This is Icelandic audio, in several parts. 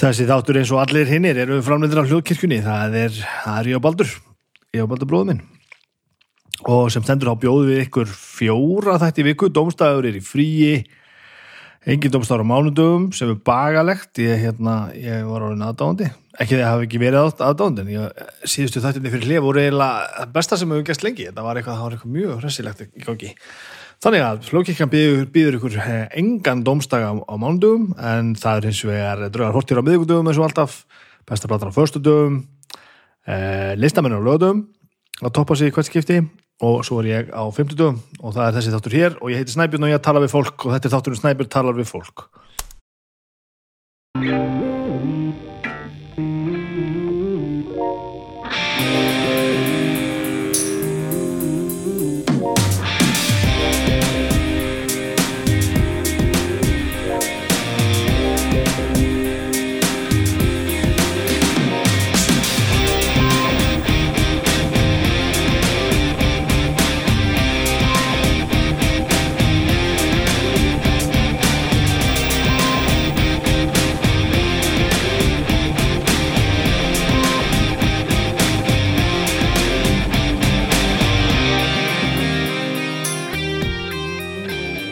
Þessi þáttur eins og allir hinnir eru framleitur af hljóðkirkjunni, það er, er og Baldur, og Baldur bróðum minn. Og sem stendur á bjóðu við ykkur fjóra þætti viku, domstæður er í fríi, engin domstæður á mánudögum sem er bagalegt, ég, hérna, ég var orðin aðdáðandi, ekki það hafi ekki verið aðdáðandi, en ég síðustu þættinni fyrir hlið voru eiginlega besta sem hefur gæst lengi, þetta var eitthvað, var eitthvað mjög hressilegt gangi. Þannig að Flókirkjan býður, ykkur eh, engan domstaga á, á mánudögum en það er hins vegar draugar hortir á miðugdögum eins og alltaf, besta platan á förstudögum, eh, listamenn á lögdögum að toppa sig í hvert skipti og svo er ég á fymtudögum og það er þessi þáttur hér og ég heiti Snæbjörn og ég tala við fólk og þetta er þátturinn Snæbjörn talar við fólk.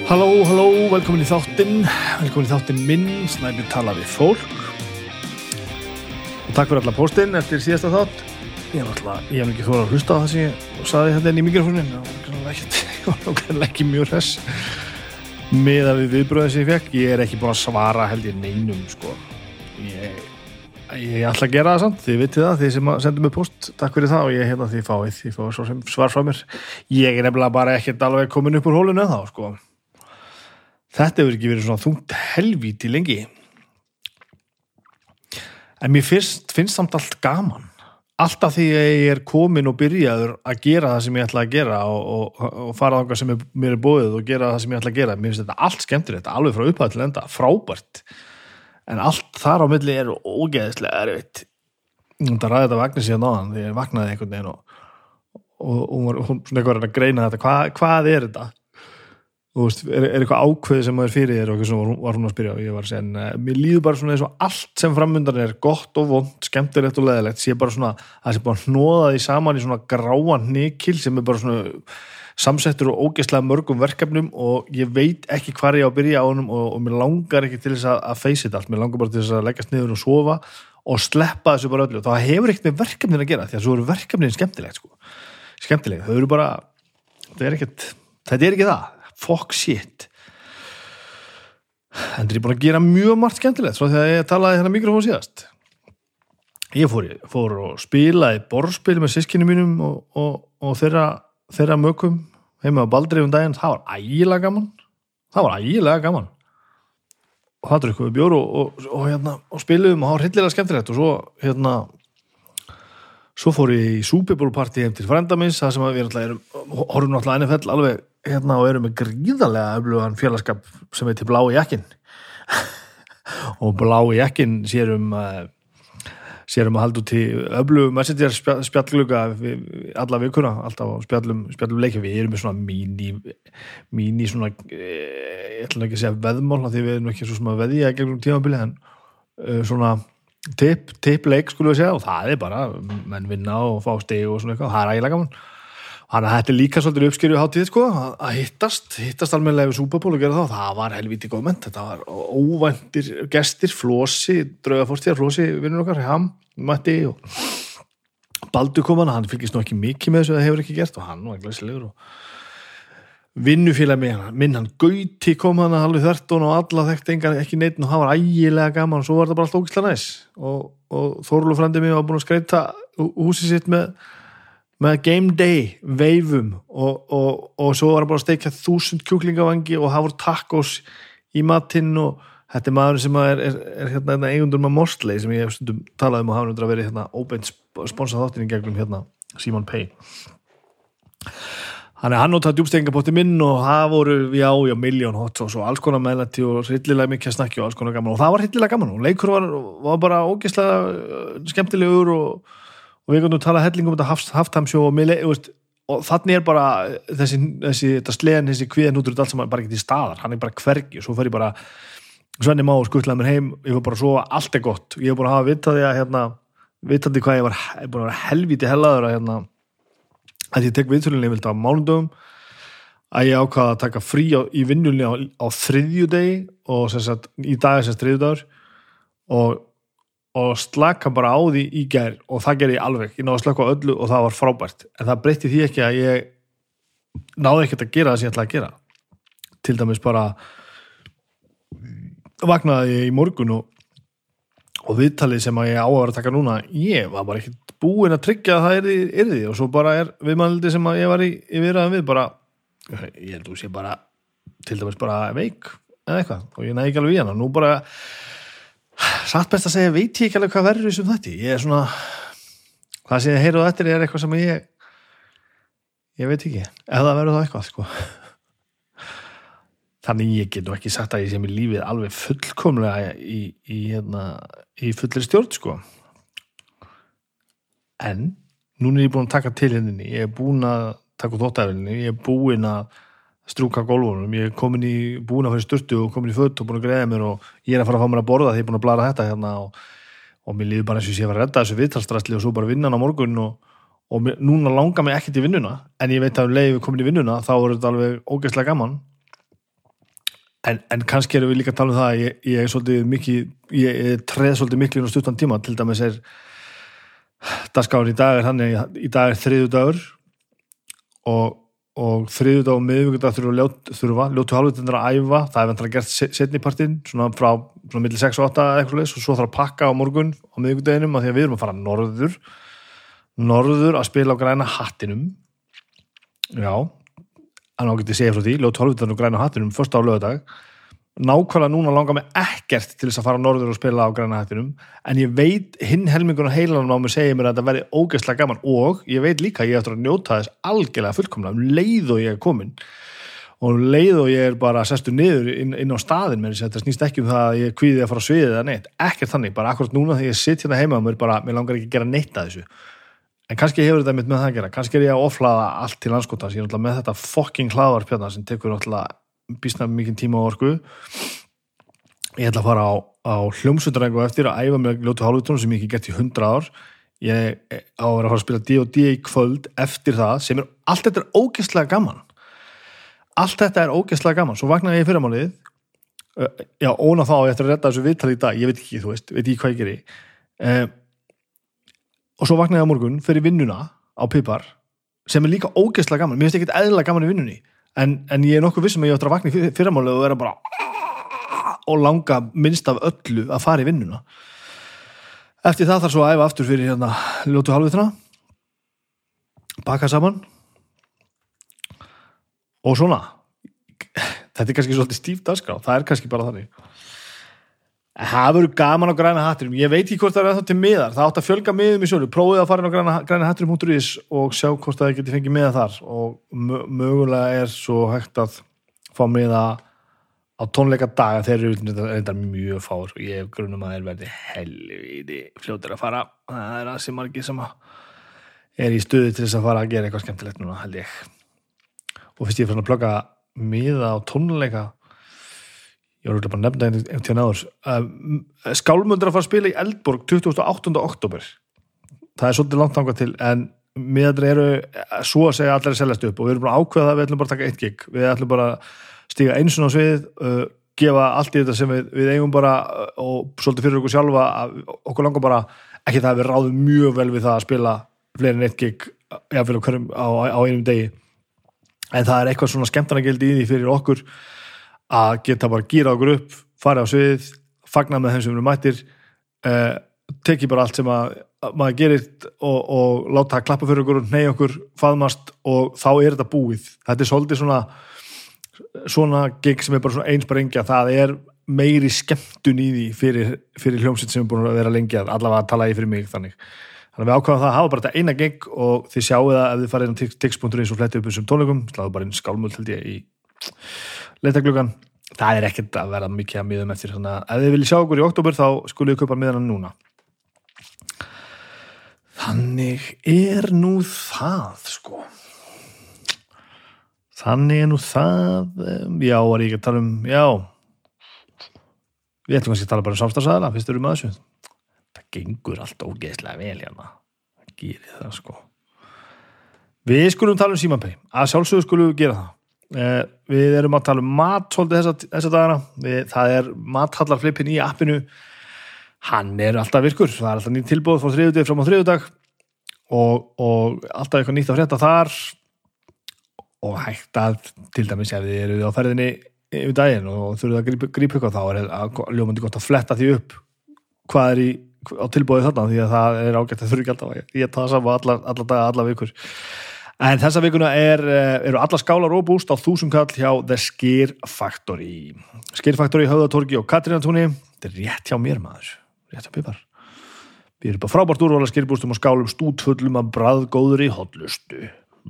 Halló, halló, velkomin í þáttinn, velkomin í þáttinn minn, Snæbjörn tala við fólk og takk fyrir alla póstinn eftir síðasta þátt. Ég hef alltaf, ég hef ekki þóra að hlusta á það sem ég saði þetta inn í mikrofónin, það var nákvæmlega ekki mjög hress með að við viðbröðum sem ég fekk. Ég er ekki búin að svara held ég neinum, sko. Ég, ég ætla að gera það samt, þið vitið það, þið sem sendum mig post, takk fyrir það og ég hérna því fáið, því fáið svo sem svar frá mér. Ég er nefnilega bara ekkert alveg komin upp úr sko. Þetta hefur ekki verið svona þungt helvíti lengi. En mér finnst, finnst samt allt gaman. Alltaf því að ég er komin og byrjaður að gera það sem ég ætla að gera og, og, og fara þangað sem er, mér er bóðið og gera það sem ég ætla að gera. Mér finnst þetta allt skemmtilegt, alveg frá upphæð til enda, frábært. En allt þar á milli er ógeðislega erfitt. Það ræði þetta vagnir síðan á hann því ég vaknaði einhvern veginn og, og hún var svona eitthvað að greina þetta. Hva, hvað er þetta? Veist, er, er eitthvað ákveð sem maður fyrir þér og sem var, hún að spyrja og ég var að segja, en uh, mér líður bara svona eins og allt sem framöndan er gott og vond skemmtilegt og leðilegt, sé bara svona að það sé bara hnóðaði saman í svona gráan nikil sem er bara svona samsettur og ógeðslega mörgum verkefnum og ég veit ekki hvað ég á að byrja á honum og, og mér langar ekki til þess að, að face it allt, mér langar bara til þess að leggast niður og sofa og sleppa þessu bara öllu. Og það hefur ekkert með verkefnin að gera því að sko. þetta er ekkert, þetta er ekki það fuck shit. En það er búin að gera mjög margt skemmtilegt svo þegar ég talaði hérna mikrofón síðast. Ég fór, fór og spilaði borðspil með sískinu mínum og, og, og þeirra, þeirra mökum heima á Baldriðum daginn, það var ægilega gaman. Það var ægilega gaman. Og það drukkuðu bjóru og, og hérna, spiluðum og það var hildilega skemmtilegt og svo hérna svo fór ég í súpibólparti heim til frendamins það sem við erum, horfum náttúrulega NFL alveg hérna og erum með gríðarlega öflugan félagskap sem heitir Blái jakkin og Blái jakkin sérum uh, sérum að halda út í öflugum messenger spjallgluga alla vikuna, alltaf spjallum, spjallum leikja, við erum með svona míní míní svona eh, ég ætla ekki að segja veðmál því við erum ekki svo sem að veðja gegnum tímabili en uh, svona tip, tip leik skulum við segja og það er bara menn vinna og fá steg og svona eitthvað, það er ægilega gaman. Þannig að þetta er líka svolítið uppskýrju hátíð sko, að hittast, hittast almenlega við Súpaból og gera þá, það var helviti góð menn, þetta var óvæntir gestir, Flósi, draugaforstíðar, Flósi, vinnur okkar, Ham, Matti og Baldur kom hann, hann fylgist nú ekki mikið með þessu, það hefur ekki gert og hann var glæsilegur og vinnufélag með hann, minn hann Gauti kom hann alveg þörtun og alla þekkt engan ekki neitt og hann var ægilega gaman. Og svo var þetta bara alltaf ógislega næs. Og, og Þorlu frandi mig var búin að skreita húsið sitt með með game day veifum. Og, og, og svo var hann bara að steikja þúsund kjúklingavangi og hafa takkos í matinn og þetta er maður sem er, er, er hérna, hérna eigundur með Morsley sem ég hef stundum talað um og hafa náttúrulega verið hérna óbeint sponsað þáttinni gegnum hérna Simon Pay Þannig að hann notaði djúbstegingapótti minn og það voru, já, já, miljón hot og svo alls konar meðlætti og rillilega mikið að snakki og alls konar gaman. Og það var rillilega gaman og leikur var, var bara ógeðslega skemmtilegur og og við kannum tala hellingum um þetta haftamsjó og, og, og þannig er bara þessi, þessi þetta slegin, þessi kviðan út úr allt sem bara til staðar, hann er bara hvergi og svo fer ég bara Svenni má skuttlaði mér heim ég var bara að sofa, allt er gott. Ég var bara að hafa vitaði að hérna, vitaði hvað ég var ég er vera helvíti hellaður að hérna, að ég tek viðtölinni vilt á mánundum að ég ákvaða að taka frí á, í vinnunni á, á þriðjudegi og sem sagt, í dag er sem þriðjudagur og, og slaka bara á því í gær og það gerði ég alveg, ég náði að slaka á öllu og það var frábært, en það breytti því ekki að ég náði ekkert að gera það sem ég ætlaði að gera. Til dæmis bara vaknaði ég í morgun og, og viðtalið sem að ég á að vera að taka núna ég var bara ekkert búinn að tryggja að það er því. Og svo bara er viðmældi sem að ég var í, í viðraðum við bara ég held að sé bara til dæmis bara veik eða eitthvað. Og ég næði ekki alveg í hana. Nú bara satt best að segja veit ég ekki alveg hvað verður þessum þetta ég er svona það sem ég heyrðu þetta er eitthvað sem ég ég veit ekki. Eða verður það eitthvað sko þannig ég get nú ekki sagt að ég sé mér lífið alveg fullkomlega í, í, hérna, í fullir stjórn sko. En núna er ég búin að taka til henni. Ég er búin að taka þóttæfilinu, ég er búin að strúka gólfunum, ég er komin í búin að fyrir styrtu og komin í född og búin að greiða mér og ég er að fara að fá mér að borða því ég er búin að blara þetta hérna og, og mér líður bara eins og ég sé að redda þessu viðtalstrastli og svo bara vinnan á morgun og, og mér, núna langar mér ekkert í vinnuna. En ég veit að um leiði við komin í vinnuna þá er þetta alveg ógeðslega gaman en, en kannski erum við líka að tala um það ég, ég er svolítið mikið ég, ég treð svolítið miklu inn á stuttan tíma. Til dæmis er dagskáðin í dag er þannig í dag er þriðu dagur og, og þriðu dag og miðvíkunda þurfa, ljótu halvvitundar að æfa. Það er vendur að gert setnipartin svona frá svona millir 6 og 8 eitthvað leys og svo þarf að pakka á morgun á miðvíkundaginum að því að við erum að fara norður. Norður að spila á græna hattinum. Já hann ágætti segja frá því, ljótu halvvitundar og græna hattinum första á lögadag nákvæmlega núna langar mig ekkert til þess að fara norður og spila á græna hættinum en ég veit hinn helmingun og heilanum á mig segja mér að þetta verði ógeðslega gaman og ég veit líka að ég eftir að njóta þess algjörlega fullkomlega um leið og ég er komin og um leið og ég er bara sestu niður inn, inn á staðin mér þetta snýst ekki um það að ég kvíði að fara að sviðið eða neitt, ekkert þannig, bara akkurat núna þegar ég sitt hérna heima mér bara, mér langar ekki að gera neitt að þessu en kannski hefur þetta mitt með það að gera. Kannski er ég að oflaða allt til landskóta ég er náttúrulega með þetta fucking hlaðvarpjörna sem tekur náttúrulega býstna mikið tíma og orku. Ég ætla að fara á, á hljómsvöldarengu eftir að æfa með ljótu hálfutónu sem ég ekki gett í hundra ár. Ég á að vera að fara að spila D&D í kvöld eftir það sem er allt þetta er ógeðslega gaman. Allt þetta er ógeðslega gaman. Svo vaknaði ég fyrirmálið já, óna þá ég ætti að redda þessu viðtali í dag. Ég veit ekki, þú veist, veit ekki hvað ég geri. Eh, og svo vaknaði á morgun fyrir vinnuna á Pipar sem er líka ógeðslega gaman, mér finnst ekki eðla gaman í vinnunni en, en ég er nokkuð vissum að ég ætti að vakna í fyrramáli og vera bara og langa minnst af öllu að fara í vinnuna. Eftir það þarf svo að æfa aftur fyrir hérna ljótu halvvitna baka saman og svona. Þetta er kannski svolítið stíft aðskrá það er kannski bara þannig það verður gaman á græna hatturum ég veit ekki hvort það er það til miðar. Það átt að fjölga miðum í sjölu, prófið að fara inn á græna, græna hatturum.is og sjá hvort það geti fengið miða þar. Og mögulega er svo hægt að fá miða á tónleika daga þeir eru þetta mjög fár og ég grunum að þeir verði helviti fljóður að fara. Það er aðsig margi sem er í stuði til þess að fara að gera eitthvað skemmtilegt núna held ég. Og fyrst ég er fann að plöka miða á tónleika ég voru bara nefnda einhvern tíðan áður. Skálmundur að fara að spila í Eldborg 28. oktober það er svolítið langt þangað til en miðandri eru svo að segja allir að seljast upp. Og við erum bara ákveða að við ætlum bara að taka eitt gig. Við ætlum bara að stíga einsun á svið uh, gefa allt í þetta sem við, við eigum bara uh, og svolítið fyrir okkur sjálfa að okkur langar bara ekki það að við ráðum mjög vel við það að spila fleiri en eitt gig jáfnveil á, á einum degi. En það er eitthvað svona skemmtarnagildi í því fyrir okkur að geta bara gýra okkur upp fara á svið, fagna með þeim sem eru mættir eh, teki bara allt sem að, að maður gerir og, og láta að klappa fyrir okkur og ney okkur faðmast og þá er þetta búið. Þetta er svolítið svona svona gig sem er bara svona einsparengja það er meiri skemmtun í því fyrir, fyrir hljómsitt sem er búin að vera lengja allavega að tala í fyrir mig þannig. Þannig að við ákvæðum það að hafa bara þetta eina gig og þið sjáu það ef þið farið inn á tix.is og flettið upp þessum tónleikum, sláðu bara inn skálmöld held ég í leitagluggan það er ekkert að vera mikið að miðum eftir að ef þið viljið sjá okkur í oktober þá skulle við köpa miðan núna. Þannig er nú það sko. Þannig er nú það já, var ég ekki að tala um já. Við ætlum kannski að tala bara um samstagsæðala fyrst erum við að þessu. Það gengur allt ógeðslega vel hérna. Það gerir það sko. Við skulum tala um símanpei að sjálfsögur skulum gera það við erum að tala um mat svolítið þessa, þessa dagana. Við, það er mathallarflippin í appinu. Hann er alltaf virkur. Það er alltaf nýtt tilbúð frá þriðudag fram á þriðudag og, og alltaf eitthvað nýtt að frétta þar. Og hægt að til dæmis ef þið eru á ferðinni yfir daginn og þurfuð að grípa, ykkur þá er ljómandi gott að fletta því upp hvað er í, á tilbúið þarna því að það er ágætt að þurfi ekki alltaf að ég taða saman alla, alla daga, alla vikur en þessa vikuna er, eru alla skálar og búst á þúsum kall hjá The Skir Factory. Skir Factory, Höðatorgi og Katrinatúni þetta er rétt hjá mér maður. Rétt hjá pipar. Við erum bara frábært úrvala skirbústum og skálum stútfullum af bræðgóðri hotlustu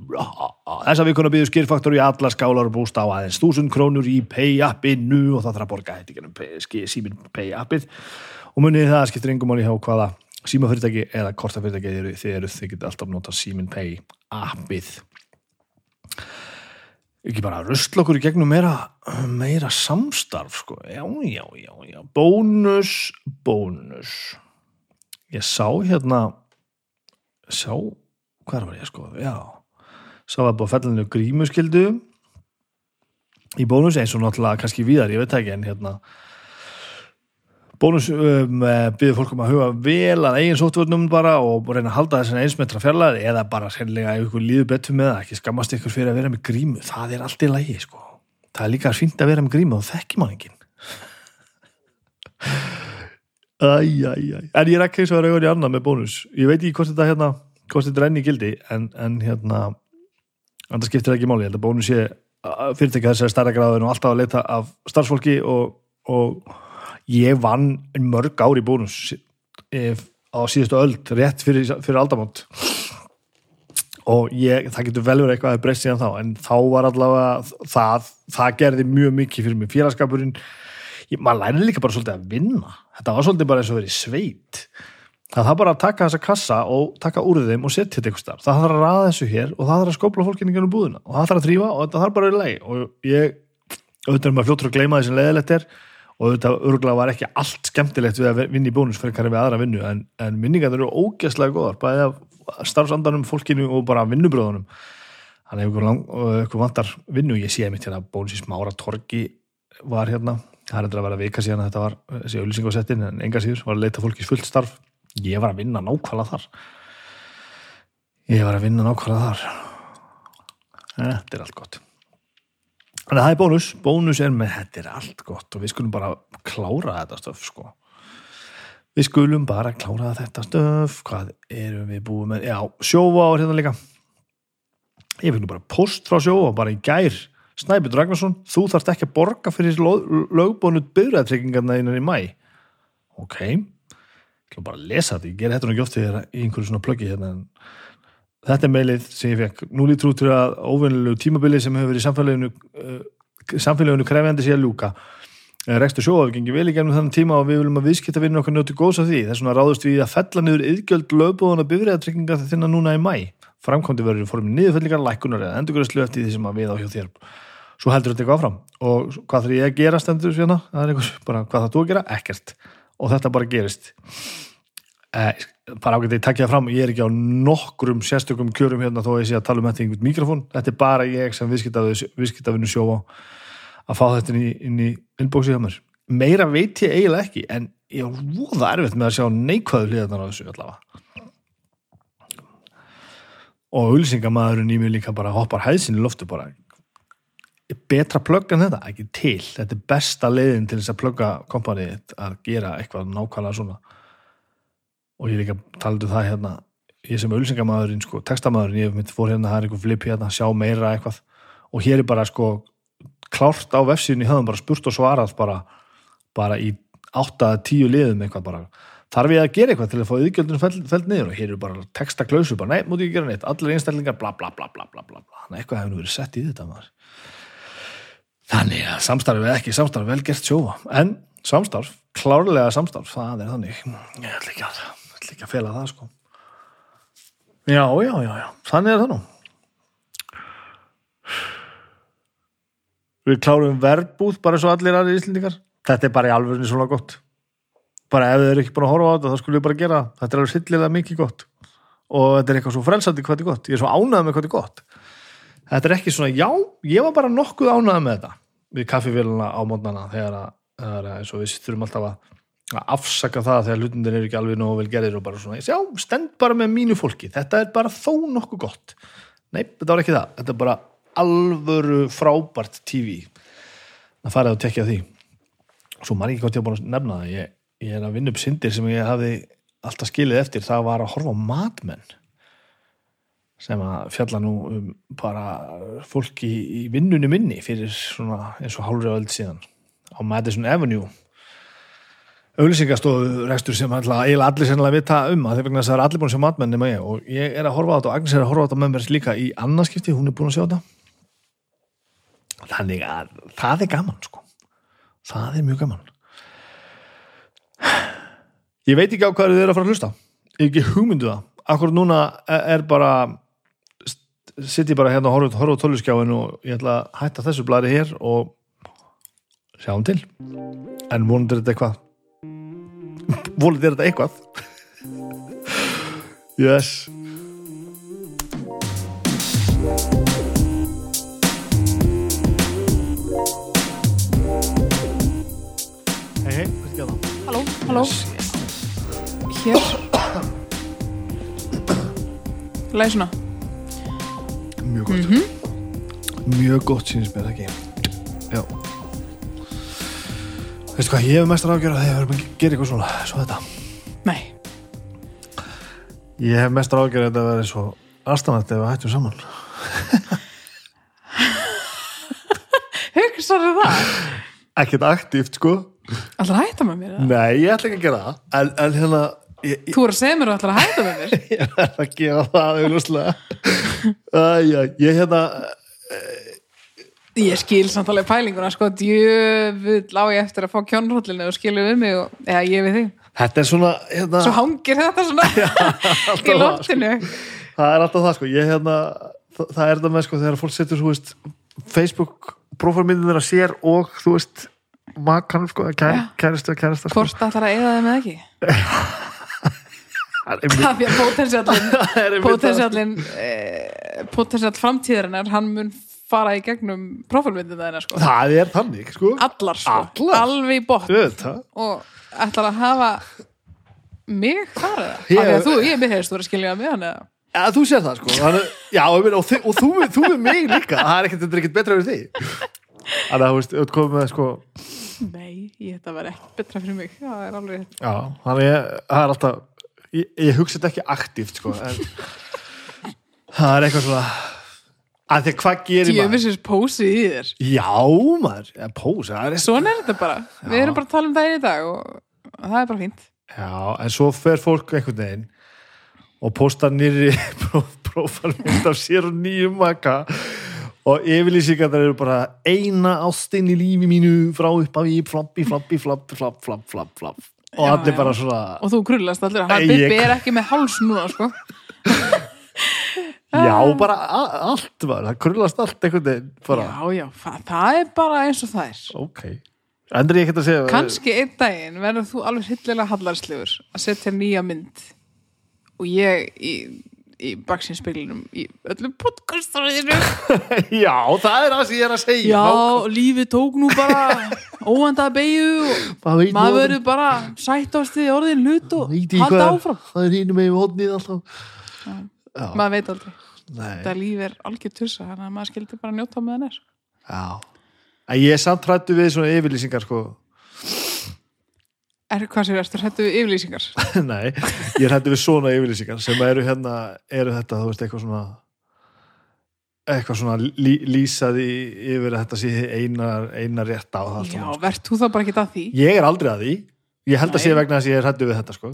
Þessa vikuna býður skýrfaktor í alla skálar og búst á aðeins þúsund krónur í pay-appinu og það þarf að borga hætti símin pay-appið. Og munið það skiptir yngum áli hjá hvaða símafyrirtæki eða kortafyrirtæki þið eru þið, eru, þið getur alltaf nota símin pay-appið ekki bara röstla okkur í gegnum meira, meira samstarf sko, já, já, já, já. Bónus, bónus. Ég sá hérna sá, hvað var ég sko, já. Sá að búið fellinu grímuskildu í bónus eins og náttúrulega kannski víðar, ég veit ekki en hérna bónus um, byrður fólk um að huga vel að eigin sóttvörnum bara og reyna að halda þessan einsmetra fjarlæði eða bara sennilega ykkur líður betur með það, ekki skammast ykkur fyrir að vera með grímu, það er allt í lagi sko. það er líka fínt að vera með grímu og þekki mann enginn. Æjæjæj en ég er ekki eins og að rauða í annað með bónus. Ég veit ekki hvort þetta hérna hvort þetta er enni gildi en, en hérna en það skiptir ekki máli, ég held að bónus sé fyrirtækja þessari starra gráðin og alltaf að leita af starfsfólki og, og ég vann mörg ári bónus á síðustu öld rétt fyrir, fyrir aldamónt og ég, það getur vel verið eitthvað að breyst síðan þá, en þá var allavega það, það gerði mjög mikið fyrir mig. Félagskapurinn, maður læri líka bara svolítið að vinna, þetta var svolítið bara eins og verið sveit. Það þarf bara að taka þessa kassa og taka úr þeim og setja þetta eitthvað starf, það þarf að ræða þessu hér og það þarf að skópla fólkinu gennum búðina. Og það þarf að þrýfa og þetta þarf bara að vera leið og ég, auðvitað er maður fljóttur að gleyma því sem leiðilegt er og auðvitað örgulega var ekki allt skemmtilegt við að vinna í bónus fyrir hverju við aðra vinnu en, en minningar eru ógeðslega góðar bæðið af starfsandanum, fólkinu og bara vinnubröðunum. Þannig ef ykkur vantar vinnu, ég sé mitt hérna bónus í smára torgi var hérna, það er að vera vika síðan þetta var þessi auðlýsingasettin en enga síður var að leita fólkis fullt starf. Ég var að vinna nákvæmlega þar. Ég var að vinna nákvæmlega þar. Þetta er allt gott þannig að það er bónus. Bónus er með þetta er allt gott og við skulum bara klára þetta stöf sko. Við skulum bara klára þetta stöf. Hvað erum við búið með? Já, sjófa á hérna líka. Ég fikk nú bara post frá sjófa bara í gær. Snæbjörn Ragnarsson, þú þarfst ekki að borga fyrir lögbónu byrjaðtryggingarna innan í mæ ok. Ekki bara að lesa þetta, ég ger þetta nú ekki oft þegar í einhverju svona plöggi hérna þetta er meilið sem ég fekk. Nú lítur út til að óvinnilegu tímabili sem hefur verið samfélaginu uh, samfélaginu krefjandi sér ljúka. Eh, rekstur sjóa við gengum vel í gennum þannig tíma og við viljum að viðskipta vinna okkur njóti góðs af því. Þess vegna ráðust við að fella niður yðgjöld lögbóðuna bifræðatrygginga þinna núna í mæ framkvæmdi verður í formi niðurfellingar, lækunar eða endurgræslu eftir því sem að við á hjá þér. Svo heldur þetta eitthvað áfram. Og hvað þarf ég að gera stendur eh, bara ágætt að ég takja það fram ég er ekki á nokkrum sérstökum kjörum hérna þó að ég sé að tala um þetta í einhvern mikrofón. Þetta er bara ég sem viðskiptafinu sjófa að fá þetta inn í, inn í inboxi hjá mér. Meira veit ég eiginlega ekki en ég er voða erfitt með að sjá neikvæðu liðan á þessu allavega. Og auðvisingamæðurinn í mig líka bara hoppar hæðsinn í loftu bara. Betra plugg en þetta, ekki til. Þetta er besta leiðin til þess að plugga kompanið að gera eitthvað nákvæmlega svona og ég líka talaðu um það hérna ég sem ölsingamæðurinn, sko, textamæðurinn ég myndi fór hérna, það er eitthvað flip hérna, sjá meira eitthvað. Og hér er bara sko klárt á vefsíðin í höfum bara spurt og svarað bara, bara í 8-10 liðum eitthvað bara. Þarf ég að gera eitthvað til að fá yðgjöldunum feld, feld niður? Og hér er bara textaklausu bara, nei, múti ekki gera neitt, allir einstællingar bla bla bla bla bla bla, þannig eitthvað hefur nú verið sett í þetta maður. Þannig að samstarf er ekki samstarf vel gert sjófa, en samstarf, klárlega samstarf, það er þannig, ég ætla ekki að, ætla ekki að fela það sko. Já, já, já, já, þannig er það nú. Við klárum verbúð bara svo allir aðri íslendingar, þetta er bara í alvörinu svona gott. Bara ef þið eru ekki búin að horfa á þetta þá skulle ég bara gera þetta er alveg sillilega mikið gott. Og þetta er eitthvað svo frelsandi hvað þetta er gott. Ég er svo ánægð með hvað þetta er gott. Þetta er ekki svona, já, ég var bara nokkuð ánægð með þetta. Við kaffivéluna á mótnana þegar að eins og við þurfum alltaf að að afsaka það þegar hlutindir eru ekki alveg nógu vel gerðir og bara svona, já, stend bara með mínu fólki. Þetta er bara þó nokkuð gott. Nei, þetta var ekki það, þetta er bara alvöru frábært TV að fara og tekja því. Svo maður ekki gott ég að búin að nefna það. Ég, ég er að vinna upp syndir sem ég hafði alltaf skilið eftir, það var að horfa á matmenn sem að fjalla nú um bara fólk í, vinnunni minni fyrir svona eins og hálfri öld síðan á Madison Avenue auðlýsingastofu rekstur sem eiginlega allir sennilega vita um að þeir vegna þess að það er allir búin að sjá matmenn nema ég. Og ég er að horfa á þetta og Agnes er að horfa á þetta með mér líka í annarskipti, hún er búin að sjá þetta. Þannig að það er gaman sko. Það er mjög gaman. Ég veit ekki á hvað þið eru að fara að hlusta. Ég hef ekki hugmyndu það. Akkur núna er bara sitt ég bara hérna og horfa, á tóluskjáin og ég ætla að hætta þessu blæri hér og sjáum til. En vonandi er þetta eitthvað volið er þetta eitthvað? Yes. Hei hei, hvað er það? Halló, halló. Hér. Læði svona mjög gott. Mjög gott sínist mér ekki veistu hvað, ég hef mestar ágjör að þegar við erum að gera eitthvað svona svo þetta. Nei, ég hef mestar ágjör að þetta verði svo aðstæðanætt ef við hættum saman. Hugsaðu það? Ekkert aktíft sko. Að hætta með mér eða? nei, ég ætla ekki að gera það. En, en hérna ég, ég, Þú er að segja mér að að hætta með mér. Ég ætla að gera það Æja, ég hérna Ég skil samt alveg pælinguna sko djöfull á ég eftir að fá kjónróllinu og skilu við mig og, eða ég við þig þetta er svona hérna, Svo hangir þetta svona í sko. loftinu það er alltaf það sko ég hérna, það, það er það með sko þegar fólk setur veist Facebook prófálmyndin að sér og þú veist makan sko, kæ, Já. kæristu kæristu sko. Hvort ætlar að eyða þeim eða ekki? það er potensiallin það. potensiallin eh, potensiall framtíðarinnar hann mun fara í gegnum prófálmyndin þeirna sko það er þannig sko allar sko, Allar? alveg botn Auðvitað. og ætlar að hafa mig þar eða? Ég- Af því að þú, ég mér hefðist þú að skilja með hann eða? Já, þú sér það sko Þannig, Já, og, og, þi- og þú, þú er mig líka Það er ekkert, þetta er ekkert betra fyrir því Þannig að þú veist, þú komið með sko Nei, ég þetta verði ekki betra fyrir mig það er alveg. Já, þannig ég, það er alltaf Ég, ég hugsa þetta ekki aktíft sko En það er eitthvað svona að því að hvað gerir maður? Djöfisins pósið í þér. Já, maður, ja, pós það er svona er þetta bara, við erum bara að tala um það í dag og það er bara fínt. Já, en svo fer fólk einhvern veginn og postar nýri prófálmynd af sér og nýjum maka og yfirlýsingar það eru bara eina ástinn í lífi mínu frá upp af í flappi, flappi, flappi, flapp, flapp, flapp, flapp og Já, allir já. bara svona og þú krullast allir, ég- Bibbi er ekki með háls núna sko. já, bara allt var, það krullast allt einhvern veginn bara, já, já, það, er bara eins og það er. Ok. Endur ég ekkert að segja kannski einn daginn verður þú alveg hillilega hallarslegur að setja nýja mynd og ég í, í baksinspeglinum í öllum podcastarðinu já, það er það sem ég er að segja. Já, lífið tók nú bara óvandað beigju og Maður verður bara sættast við orðin hlut og halda áfram. það er hínum með hodnið alltaf. Já, maður veit aldrei, nei þetta líf er algjör tussa þannig að maður skildi bara njóta með hann er Já. En ég er samt hrættu við svona yfirlýsingar sko. er hvað sér, ertu hrættu við yfirlýsingar Nei, ég er hrættu við svona yfirlýsingar sem eru hérna, eru þetta, þú veist, eitthvað svona eitthvað svona lí, lýsaði yfir að þetta sé eina, eina rétt á það já, sko. verð þú þá bara ekki að því Ég er aldrei að því Ég held að Nei. sé vegna að ég er hrættu við þetta sko.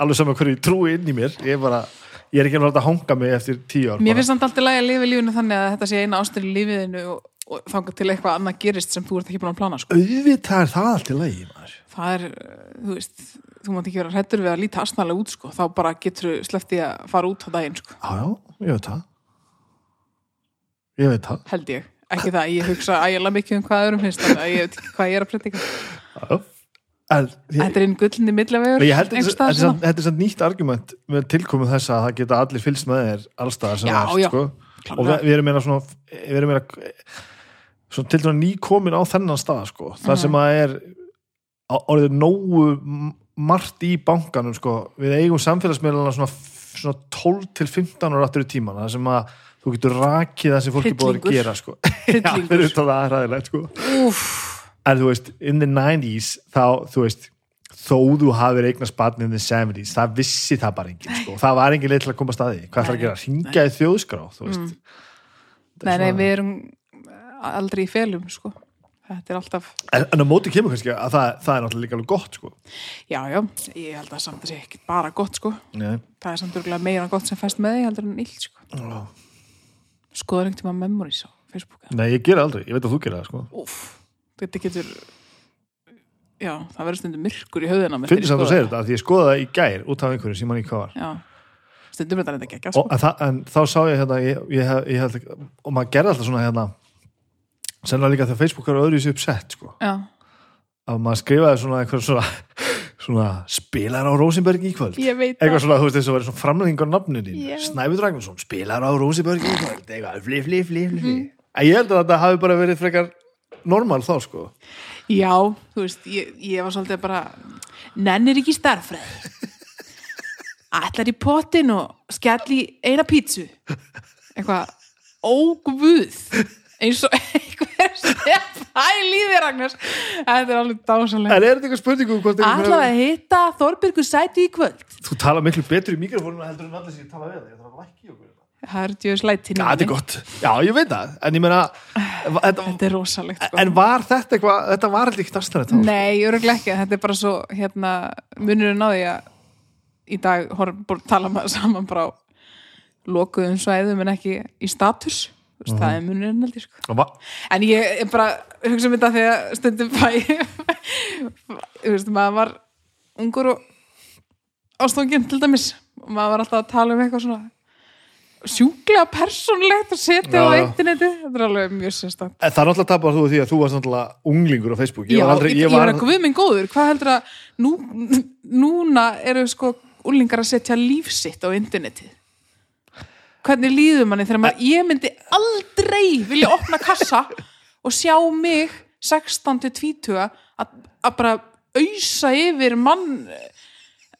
Alveg saman hverju trúi inn í mér Ég er bara, ég er ekki að láta hanga mig eftir tíu ár mér finnst samt alltaf lægi að lifa lífinu þannig að þetta sé eina ástur í lífiðinu og, og þangað til eitthvað annað gerist sem þú ert ekki búin að plana sko. Auðvitað er það allt í lagi maður. það er, uh, þú veist þú mátt ekki vera hrættur við að líta astnalega út sko. þá bara getur sleppti að fara út á daginn sko. Já, já, ég veit það Ég veit það held ég, ekki það, ég hugsa ægilega mikið um hvað öðrum finnst að ég veit ekki hvað ég er að predika en ég, Þetta er einn gullni millavegur þetta er er samt nýtt argument með tilkomið þess að það geta allir fylgst með þér allstaðar sem það er sko. og við, við erum meira svona við erum meira svona til dæmis nýkomin á þennan stað sko. það Mhm. sem að er á- orðið nógu margt í bankanum sko. við eigum samfélagsmiðlana svona, svona 12 til 15 ára aftur í tíman það sem að þú getur rakið það sem fólki búið að gera sko. utan það er ræðilegt sko. En þú veist, in the 90s þá, þú veist, þó þú hafið eignast barn in the 70s, það vissi það bara enginn, sko, það var engin leið til að koma að staði hvað ætlar að gera, ringja í þjóðskrá þú veist, Mm. Það nei, nei, við erum aldrei í felum, sko. Þetta er alltaf, en, en á móti kemur kannski að það, það er náttúrulega líka alveg gott, sko. Já, já Ég held að samt að sé ekki bara gott, sko. Nei. Það er samt örgulega meira gott sem fæst með því heldur en illt, sko. Skoðar einhvern tíma memories á Facebook Nei, ég gera aldrei, ég veit að þú gera það, sko. Úff, þetta getur Já, það verður stundum myrkur í höfðina mér finnst það að þú segir þetta, því ég skoða það í gær út af einhverju sem mann í hvað var. Já, stundum er þetta reynda geggjað, og, sko. en, það, en þá sá ég hérna ég, ég, ég, og maður gerði alltaf svona hérna sennilega líka þegar Facebook er öðru í sig uppsett, sko. Að maður skrifaði svona eitthvað svona, svona spilar á Rosenberg í kvöld. Eitthvað svona, þú veist, þess að vera svona framlenging á nafninu þín, Já. Snæfur Ragnarsson spilar á Rosenberg í kvöld, eitthvað fli, fli, fli, fli, fli. en ég held að þetta hafi bara verið frekar normal þá, sko. Já, þú veist, ég, ég var svolítið bara Nennir ekki starffræði Ætlar í pottin og skell í eina pítsu. Eitthvað ógvuð eins og einhver sem hæl í þér Ragnars. Þetta er alveg en dásalega er þetta eitthvað spurningu um hvort einhver- Ætlar að hitta Þorbjörgu sæti í kvöld? Þú tala miklu betur í mikrofónum heldur en allir sem ég tala við ég þarf að lækki okkur Það er djöðs læti Já, þetta er gott, já, ég veit það. En ég meina þetta, Þetta er rosalegt sko. en var þetta eitthvað, þetta var alltaf ekki aðstæðan þá, Nei, öruglega ekki, þetta er bara svo hérna, munurinn á því að í dag að tala maður saman bara lokuðum svæðum en ekki í status veist, það er munurinn held ég sko. Sko. en ég er bara hugsa um þetta þegar stundum fæ þú veist, maður var ungur og ástofnginn til dæmis. Og maður var alltaf að tala um eitthvað svona sjúklega persónlegt að setja á já. interneti þetta er alveg mjög sérstætt En það er náttúrulega tapar þú því að þú varst náttúrulega unglingur á Facebook. Já, var aldrei, ég, ég var að guð minn góður. Hvað heldur að nú, núna eru sko úlingar að setja lífsitt á internetið? Hvernig líður manni þegar maður ég myndi aldrei vilja opna kassa og sjá mig 16 til 20 að, bara ausa yfir mann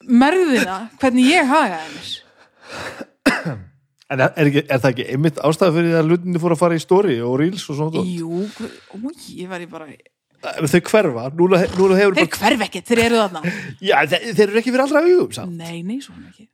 merðina hvernig ég hagaði mér En er, er, ekki, er það ekki einmitt ástæða fyrir að hlutinni fór að fara í story og reels og svona Jú, ó, ég var í bara Þau hverfa, núna, núna hefur þeir bara hverf ekkert, þeir eru þarna Já, þeir, þeir eru ekki fyrir allra augum samt Nei, nei, svona ekki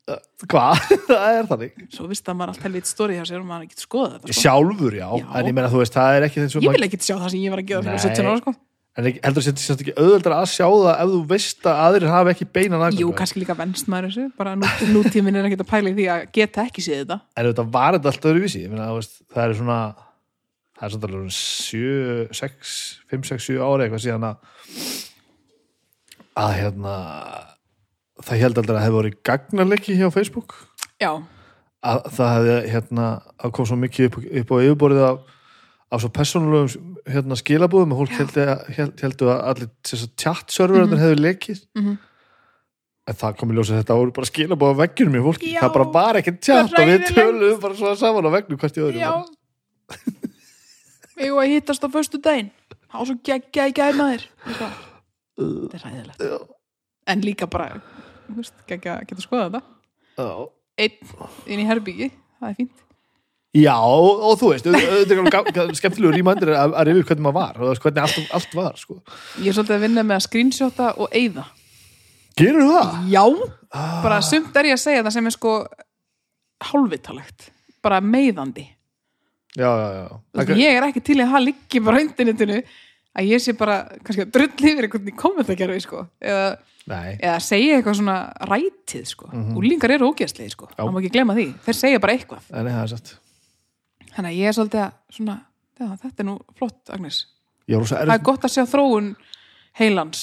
Hvað? það er þannig Svo vist að maður allt helvít stóri hjá sér og maður getur skoða þetta sko. Sjálfur, já, Já. en ég meina þú veist, það er ekki þess Ég vil ekkert sjá það sem ég var að gera fyrir Nei. 17 ára sko. En heldur þetta sérst ekki auðveldar að sjá það ef þú veist að aðrir hafa ekki beinan aðgang Jú, kannski líka venst maður þessu. Bara nú, nútíminn er ekkert að pæla í því að geta ekki séð þetta. En þetta var þetta allt öðruvísi. Ég meina, þú það er svona það er svona alveg 7, 6 5, 6, 7 ári eitthvað síðan að að hérna það held aldrei að hefði voru gagnarleiki hjá Facebook. Já, að það hefði hérna að kom svo mikið upp, upp á yfirborðið af, af svo persónulegum hérna, skilabúðum og fólk heldu, held, heldu að allir tjattserverðar mm hefðu lekið. Mhm. en það kom í ljósa þetta voru bara skilabúð á veggjunum í fólki, Já, það bara var ekki tjatt og við töluðum bara svona saman á vegnu hvert í öðru já. Við að hittast á föstu daginn Há svo geggja í gæmaðir Þetta er ræðilegt Já. En líka bara þú veist, geggja að geta skoða þetta. Einn inn í herbyggi, það er fínt Já, og, og þú veist, auðvitað er skemmtilegur rýmændir að, að rifja hvernig maður var og þú hvernig allt, allt var, sko. Ég er svolítið að vinna með að screenshota og eyða. Gerur það? Já, bara sumt er ég að segja það sem er sko hálfvitalegt, bara meiðandi. Já, já, já. Þú veist, ég er ekki til að það liggi bara á internetinu að ég sé bara kannski að drulli yfir einhvern í kommentarkerfi sko. Eða, Nei, eða segja eitthvað svona rætið sko. Mhm. úlingar eru ógæstlegi sko, það má ekki glemma því. Þeir segja bara eitthvað, nei, það er satt. Þannig að ég er svolítið að svona, já, þetta er nú flott Agnes, er rosa það er gott að sjá þróun heilans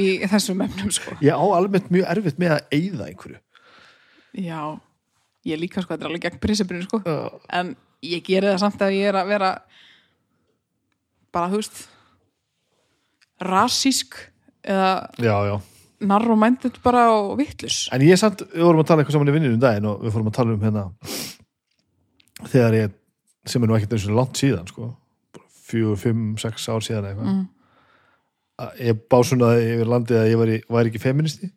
í þessum efnum sko. Ég á almennt mjög erfitt með að eyða einhverju. já, ég líka sko, þetta er alveg gegn prinsipinu sko. Já. en ég geri það samt að ég er að vera bara, þú veist rasísk eða já, já. narr og mændið bara og vittlus En ég samt, við vorum að tala eitthvað saman í vinninu um daginn og við fórum að tala um hérna þegar ég, sem er nú ekkert eins og langt síðan, sko. Fjögur, fimm, sex ár síðan eitthvað. Mm. ég básunaði yfir landið að ég var, var ekki feministi.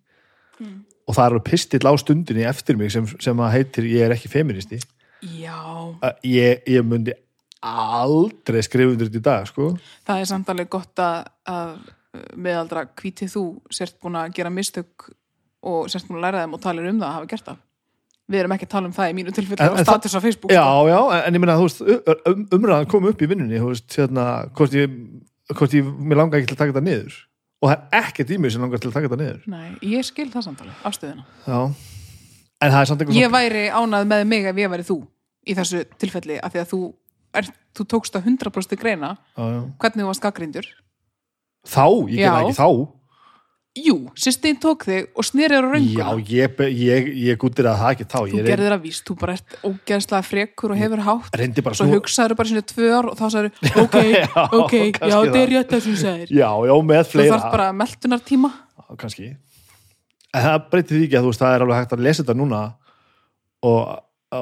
Og það er alveg pistill á stundinni eftir mig sem, sem að heitir ég er ekki feministi. Ég, ég myndi aldrei skrifa undir þetta í dag, sko. Það er samt alveg gott að, að meðaldra hvítið þú sért búin að gera mistök og sért búin að læra þeim og talir um það að hafa gert það við erum ekki að tala um það í mínu tilfelli En- á status á Facebook Já, sko. já, en ég þú veist, um, umræðan kom upp í vinnunni, hérna, hvort ég, hvort ég, mér langar ekki til að taka þetta niður. Og það er ekkert í mig sem langar til að taka þetta niður. Nei, ég skil það samtali, afstöðina Já. En það er samt eitthvað ég væri ánað með mig ef ég væri þú í þessu tilfelli, af því að þú er, þú tókst að 100% greina Já, já. hvernig þú varst gaggrindur Þá, ég gerði ekki þá. Jú, sýstin tók þig og snýrið á Já, rönguna ég, ég, ég gúttir að það ekki þá. þú gerðir það víst, þú bara ert ógeðslega frekur og hefur hátt bara svo hugsaður bara sinni tvö ár og þá sagður, ok, Já, ok, já, þetta er það. rétt það sem þú sagðir Já, já, með þú fleira. þarf bara meltunartíma Já, kannski. En það breytir því ekki að þú veist, það er alveg hægt að lesa þetta núna og,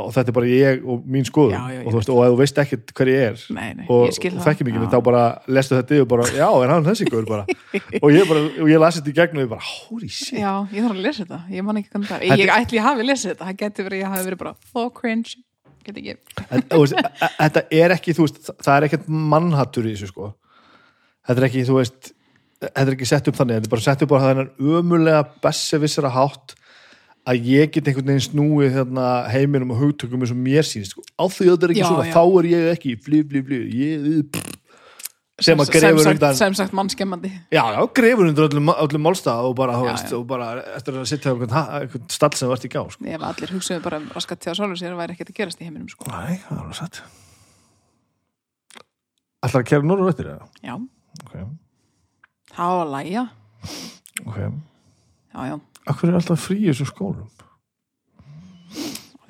og þetta er bara ég og mín skoðun. Já, já, ég og þú veist, og ef þú veist ekkert hver ég er, nei, nei, og, ég skil og það. þekki mikið þá bara lestu þetta yfir bara, já, er hann þessi góður bara? Og ég, bara, og ég lasi þetta í gegn og ég bara, holy shit. Já, ég þarf að lesa þetta, ég man ekki hvernig það Þetta- Ég ætli ég hafi lesið þetta, það geti verið að ég hafi verið bara Oh, cringe, get ekki. E- e- þetta er ekki, þú veist það- það er ekkert mannhattur í þessu sko. Þetta er ekki, þú veist þetta er ekki sett upp þannig, þetta er bara sett upp á þennan ömulega besservissara hátt að ég get einhvern veginn snúið hérna, heiminum og hugtökum eins og mér sýnist sko. á því að þetta er ekki Já, svona, já. þá er ég ekki flý, flý, flý, ég sem að grefur undan sem sagt mannskemmandi Já, já, grefur undir öllum, öllum málstað og bara, Já, veist, og bara eftir að sitja á einhvern, ha- einhvern stall sem vart í gá, sko. Ef allir hugsaðu bara raskat til að sjálfur sér væri ekkert að gerast í heiminum sko. Nei, það er alveg satt. Ætlar að kæra norður eftir það? Já, Ok, það á að læja ok. Já, já, Akkur er alltaf frí í þessu skólum?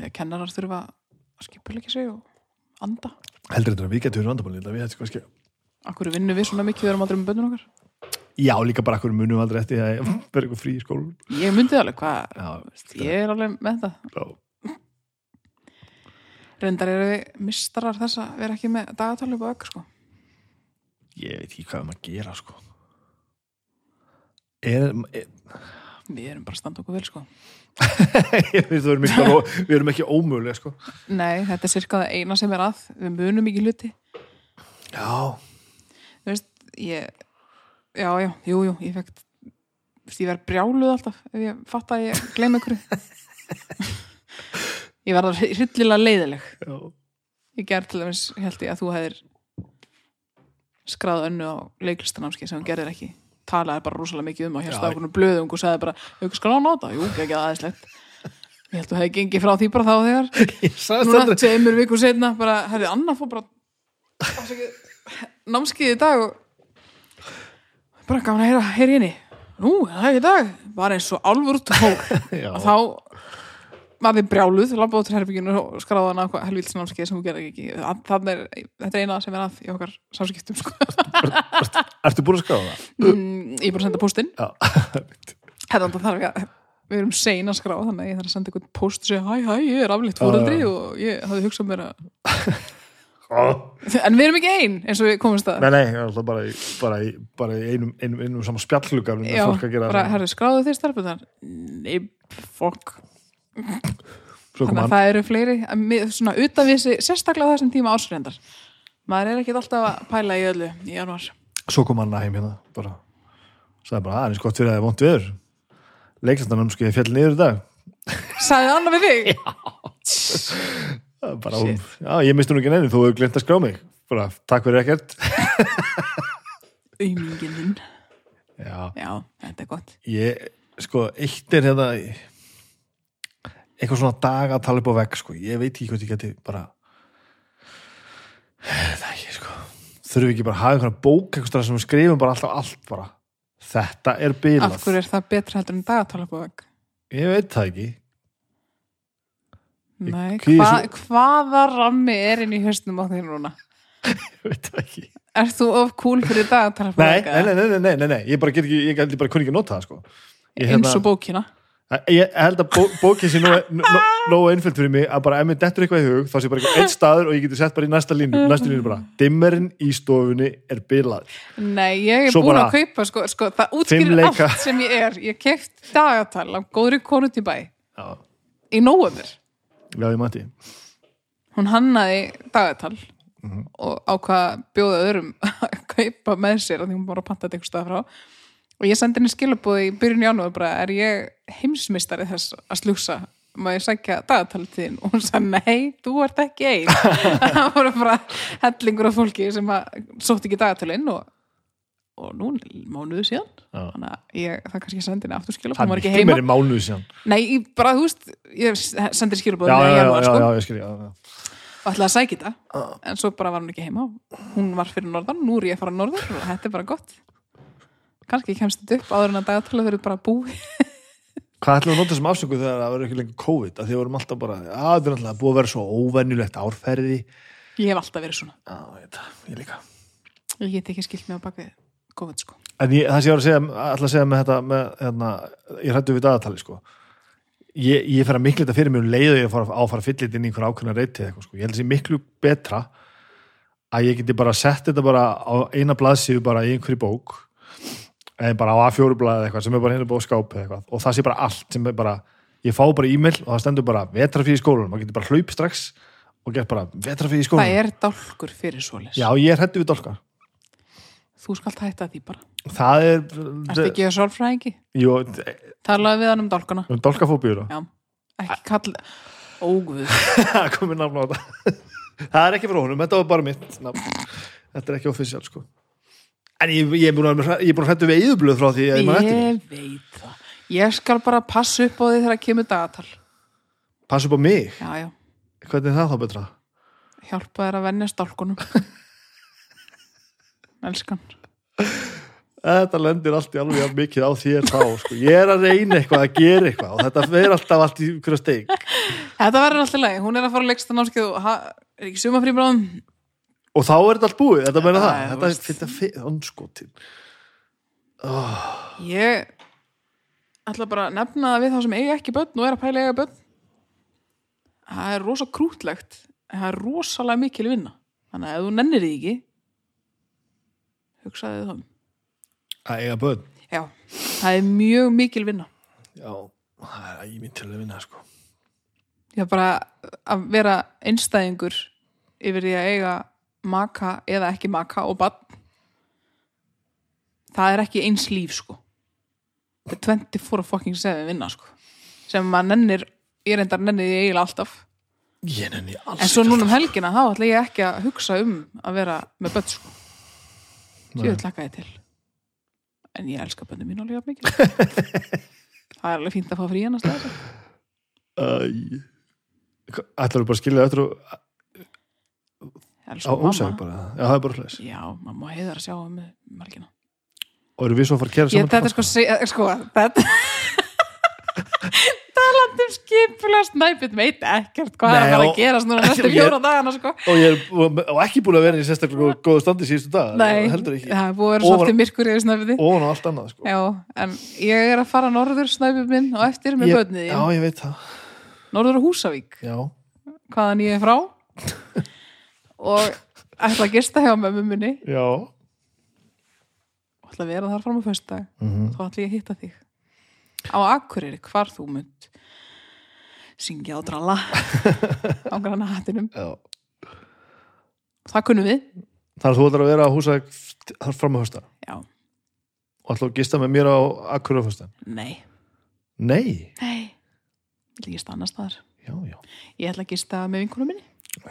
að kennarar þurfa að skipulegja sig og anda Heldur þetta að við getum vandamálið. Akkur vinnum við svona mikið við erum aldrei með bönnum okkar Já, líka bara akkur munum aldrei eftir að vera eitthvað frí í skólum. Ég myndi alveg hvað, ég er alveg með það já. Reyndar eru við mistarar þess að vera ekki með dagatalið upp á ökkur sko. Ég veit ekki hvað að gera, sko. Er, er, Við erum bara að standa okkur vel sko. við erum ekki, við erum ekki ómögulega, sko. Nei, þetta er cirka það eina sem er að Við munum ekki hluti Já, Þú veist, ég Já, já, jú, jú, ég fekk Þú veist, ég verð brjáluð alltaf ef ég fatt að ég gleym ykkur Ég verða hryllilega leiðileg já. Ég gerð til dæmis, held ég að þú hefðir skráð önnu á leiklistanámski sem hún gerðir ekki talaði bara rosalega mikið um og hérst á okkur blöðung og sagði bara, hefur skráð á nota? Jú, ekki aðeinslegt. Ég held að þú hefði gengið frá því bara þá þegar. Núna, þetta. tveimur vikur setna bara, herri, Anna fór bara námskið í dag og bara gaman að heyra, heyri henni. Nú, það er í dag, bara eins og álfur tók og þá þið brjáluð, labba út til herbygginu og skráða hana hvað helvítsnámskið sem hún gerði ekki þannig er, þetta er eina sem er að í okkar samskiptum sko. Ertu búin að skáða það? Mm, ég er bara að senda póstinn Já. Þetta þarf ég að við erum sein að skrá þannig að ég þarf að senda einhvern post og segja hæ hæ, ég er aflíkt fóreldri Já, já. og ég hafði hugsað mér að en við erum ekki ein eins og við komumst að Nei, nei, er alltaf bara í, bara í, bara í einum, einum, einum saman spjalllugar Já, bara, herru, skráðu þér stelpunar nei, fokk þannig að hann, það eru fleiri að svona utan við sig, sérstaklega þessum tíma ársfrendar maður er ekkert alltaf að pæla í öllu í januar svo kom hann heim hérna, bara, sagði bara, aðeins gott fyrir að það er vont viður. Leiklistanum sko ég fjall niður í dag. sagði Anna við þig er Bara, hún, já, ég misti nú ekki neinu, þú hefur glemt að skrá mig. Bara, takk fyrir ekkert. auðmingin þinn Já, já, þetta er gott ég, sko, eitt er hérna, eitthvað svona dag að tala upp á vegg, sko. Ég veit ekki hvað ég geti bara, það er ekki, sko. Þurfum við ekki bara að hafa einhverja bók, eitthvað sem við skrifum bara alltaf allt bara. Þetta er bilað. af hverju er það betra heldur en dagatala på vegg Ég veit það ekki. Ég Nei, hva, svo- hvaða rammi er inn í hausnum á þér núna? ég veit það ekki Ert þú of cool fyrir dagatala nei, nei, nei, nei, nei, nei, nei, ég bara get ekki ég held ég bara kunni ekki nota það sko ég, Eins og bókina ég held að bó, bókin sé nógu nó, nó einföld fyrir mig að bara ef mér dettur eitthvað í hug þá sé bara eitthvað einn staður og ég geti sett bara í næsta línu næstu línu bara, dimmerinn í stofunni er bilað. Nei, ég er búin að kaupa sko, sko, það útskýrir allt sem ég er. Ég keft dagatal af góðri konu til bæ. Já, í nóvember. Já, ég mætti Hún hannaði dagatal Mhm. og ákvað að bjóða öðrum að kaupa með sér að því hún bara pantaði eitthvað stað frá og ég sendi henni skilabóði í byrjun janúar bara er ég heimsmystari þess að slúsa má ég sækja dagatalið þín? Og hún sagði nei, þú ert ekki ein. Það voru bara hellingur af fólki sem sótt ekki dagatalinn og, og nú mánuðu síðan. Já. þannig að ég, það kannski sendi henni aftur skilabóð það er var ekki miklu meiri mánuð síðan. Nei, ég bara þú veist, ég sendi skilabóði í já, sko. og ætlaði að sækja þetta en svo bara var hún ekki heima. Hún var fyrir norðan, nú er ég að fara norður og þetta er bara gott kannski kemst þetta upp áður en að dagatala verið bara búi Hvað ætlum við að nota sem afsöngu þegar það verður ekki lengur COVID? Að því vorum alltaf bara, að það er alltaf búið að vera svo óvenjulegt árferði. Ég hef alltaf verið svona, Já, ég ég líka. Ég get ekki skilt mig á bakvið COVID sko. En ég, það sem ég var að segja, alltaf að segja með þetta með, hérna, ég hrættu við dagatali sko. ég, ég fer að miklu þetta fyrir mig um leið og ég fara að fara þetta inn í einhver ákveðna reyti eitthvað, sko. ég held sé miklu betra að ég geti bara sett þetta bara á eina blaðsíðu bara í einhverju bók eða bara á A4 blaði eitthvað sem er bara hérna búið skáp eða eitthvað. Og það sé bara allt sem er bara ég fá bara e-mail og það stendur bara vetrafí í skólanum, maður getur bara hlaup strax og gett bara vetrafí í það skólanum er dálkur fyrir svolis Já, ég er hrættu við dálkar þú skalt hætta því bara, Það er, ertu ekki að sálfræðingi? Jú, talaði við hann um dálkana. um dálkafóbíur já, ekki kall óguð, það á þetta. Það er ekki frá honum, þetta var bara mitt þetta er ekki offisjál sko en ég, ég er búin að, að hrættu við eðublöð frá því að ég maður eftir ég veit það. Ég skal bara passa upp á því þegar kemur dagatal. Passa upp á mig, já, já, hvernig er það þá betra? Hjálpa þér að venja stálkunum. Elskan. Þetta lendir allt í alveg mikið á þér þá sko. ég er að reyna eitthvað að gera eitthvað og þetta fer alltaf allt í hverja steik. Þetta verður alltaf leið, hún er að fara að leiksta námskeið og er ekki sumafrí bráðum og þá er þetta allt búið, þetta meina Já, það. þetta er þetta onskotin Ég ætla bara að nefna það við þá sem eiga ekki börn og er að pæla eiga börn. Það er rosa krútlegt en það er rosalega mikil vinna. Þannig að ef þú nennir því ekki hugsaði það um. Að eiga börn? Já, það er mjög mikil vinna. Já, það er æminn til að vinna sko. Er bara að vera einstæðingur yfir því að eiga maka eða ekki maka og bann það er ekki eins líf sko. Þetta er 24 fucking 7 vinna sko. Sem maður nennir, ég reyndar nennir því eiginlega alltaf. Ég nenni alls en svo núna um alltaf. helgina þá ætla ég ekki að hugsa um að vera með börn sko. Nei. ég vil tlaka ég til. En ég elska börnum mín alveg mikið það er alveg fínt að fá frí hann að slæða Æ. ætlarðu bara að skilja þetta á ósæg bara já, það er bara hlæs já, mamma heiðar að sjá um með helgina og eru við svo að fara að gera Ég, saman þetta er sko, sko þetta talandi um skipulega snæpit veit ekkert hvað Nei, er að fara og- að gerast núna næstu fjóra dagana sko. og ég er ekki búin að vera í sérstaklega góð, góðu standi síðustu dag Nei, heldur ekki. það er búið að vera svolítið myrkur yfir snæpiti og á allt annað sko. Já, en ég er að fara norður snæpið minn og eftir með það. Norður Húsavík, já, hvaðan ég er frá og ætla að gista hjá mömmu minni. Já. Og ætla að vera þar fram á föstudag. Mm þá ætla ég að hitta þig. Á Akureyri, hvar þú munt syngja og dralla. Á granna hattinum já. það kunnum við. Þannig að þú ætlar að vera á húsa þar fram að hösta já, og ætlar að gista með mér á akkur á hösta nei, nei, nei. Ég ætla að stannast þar já, já. Ég ætla að gista með vinkunum minni. Ok.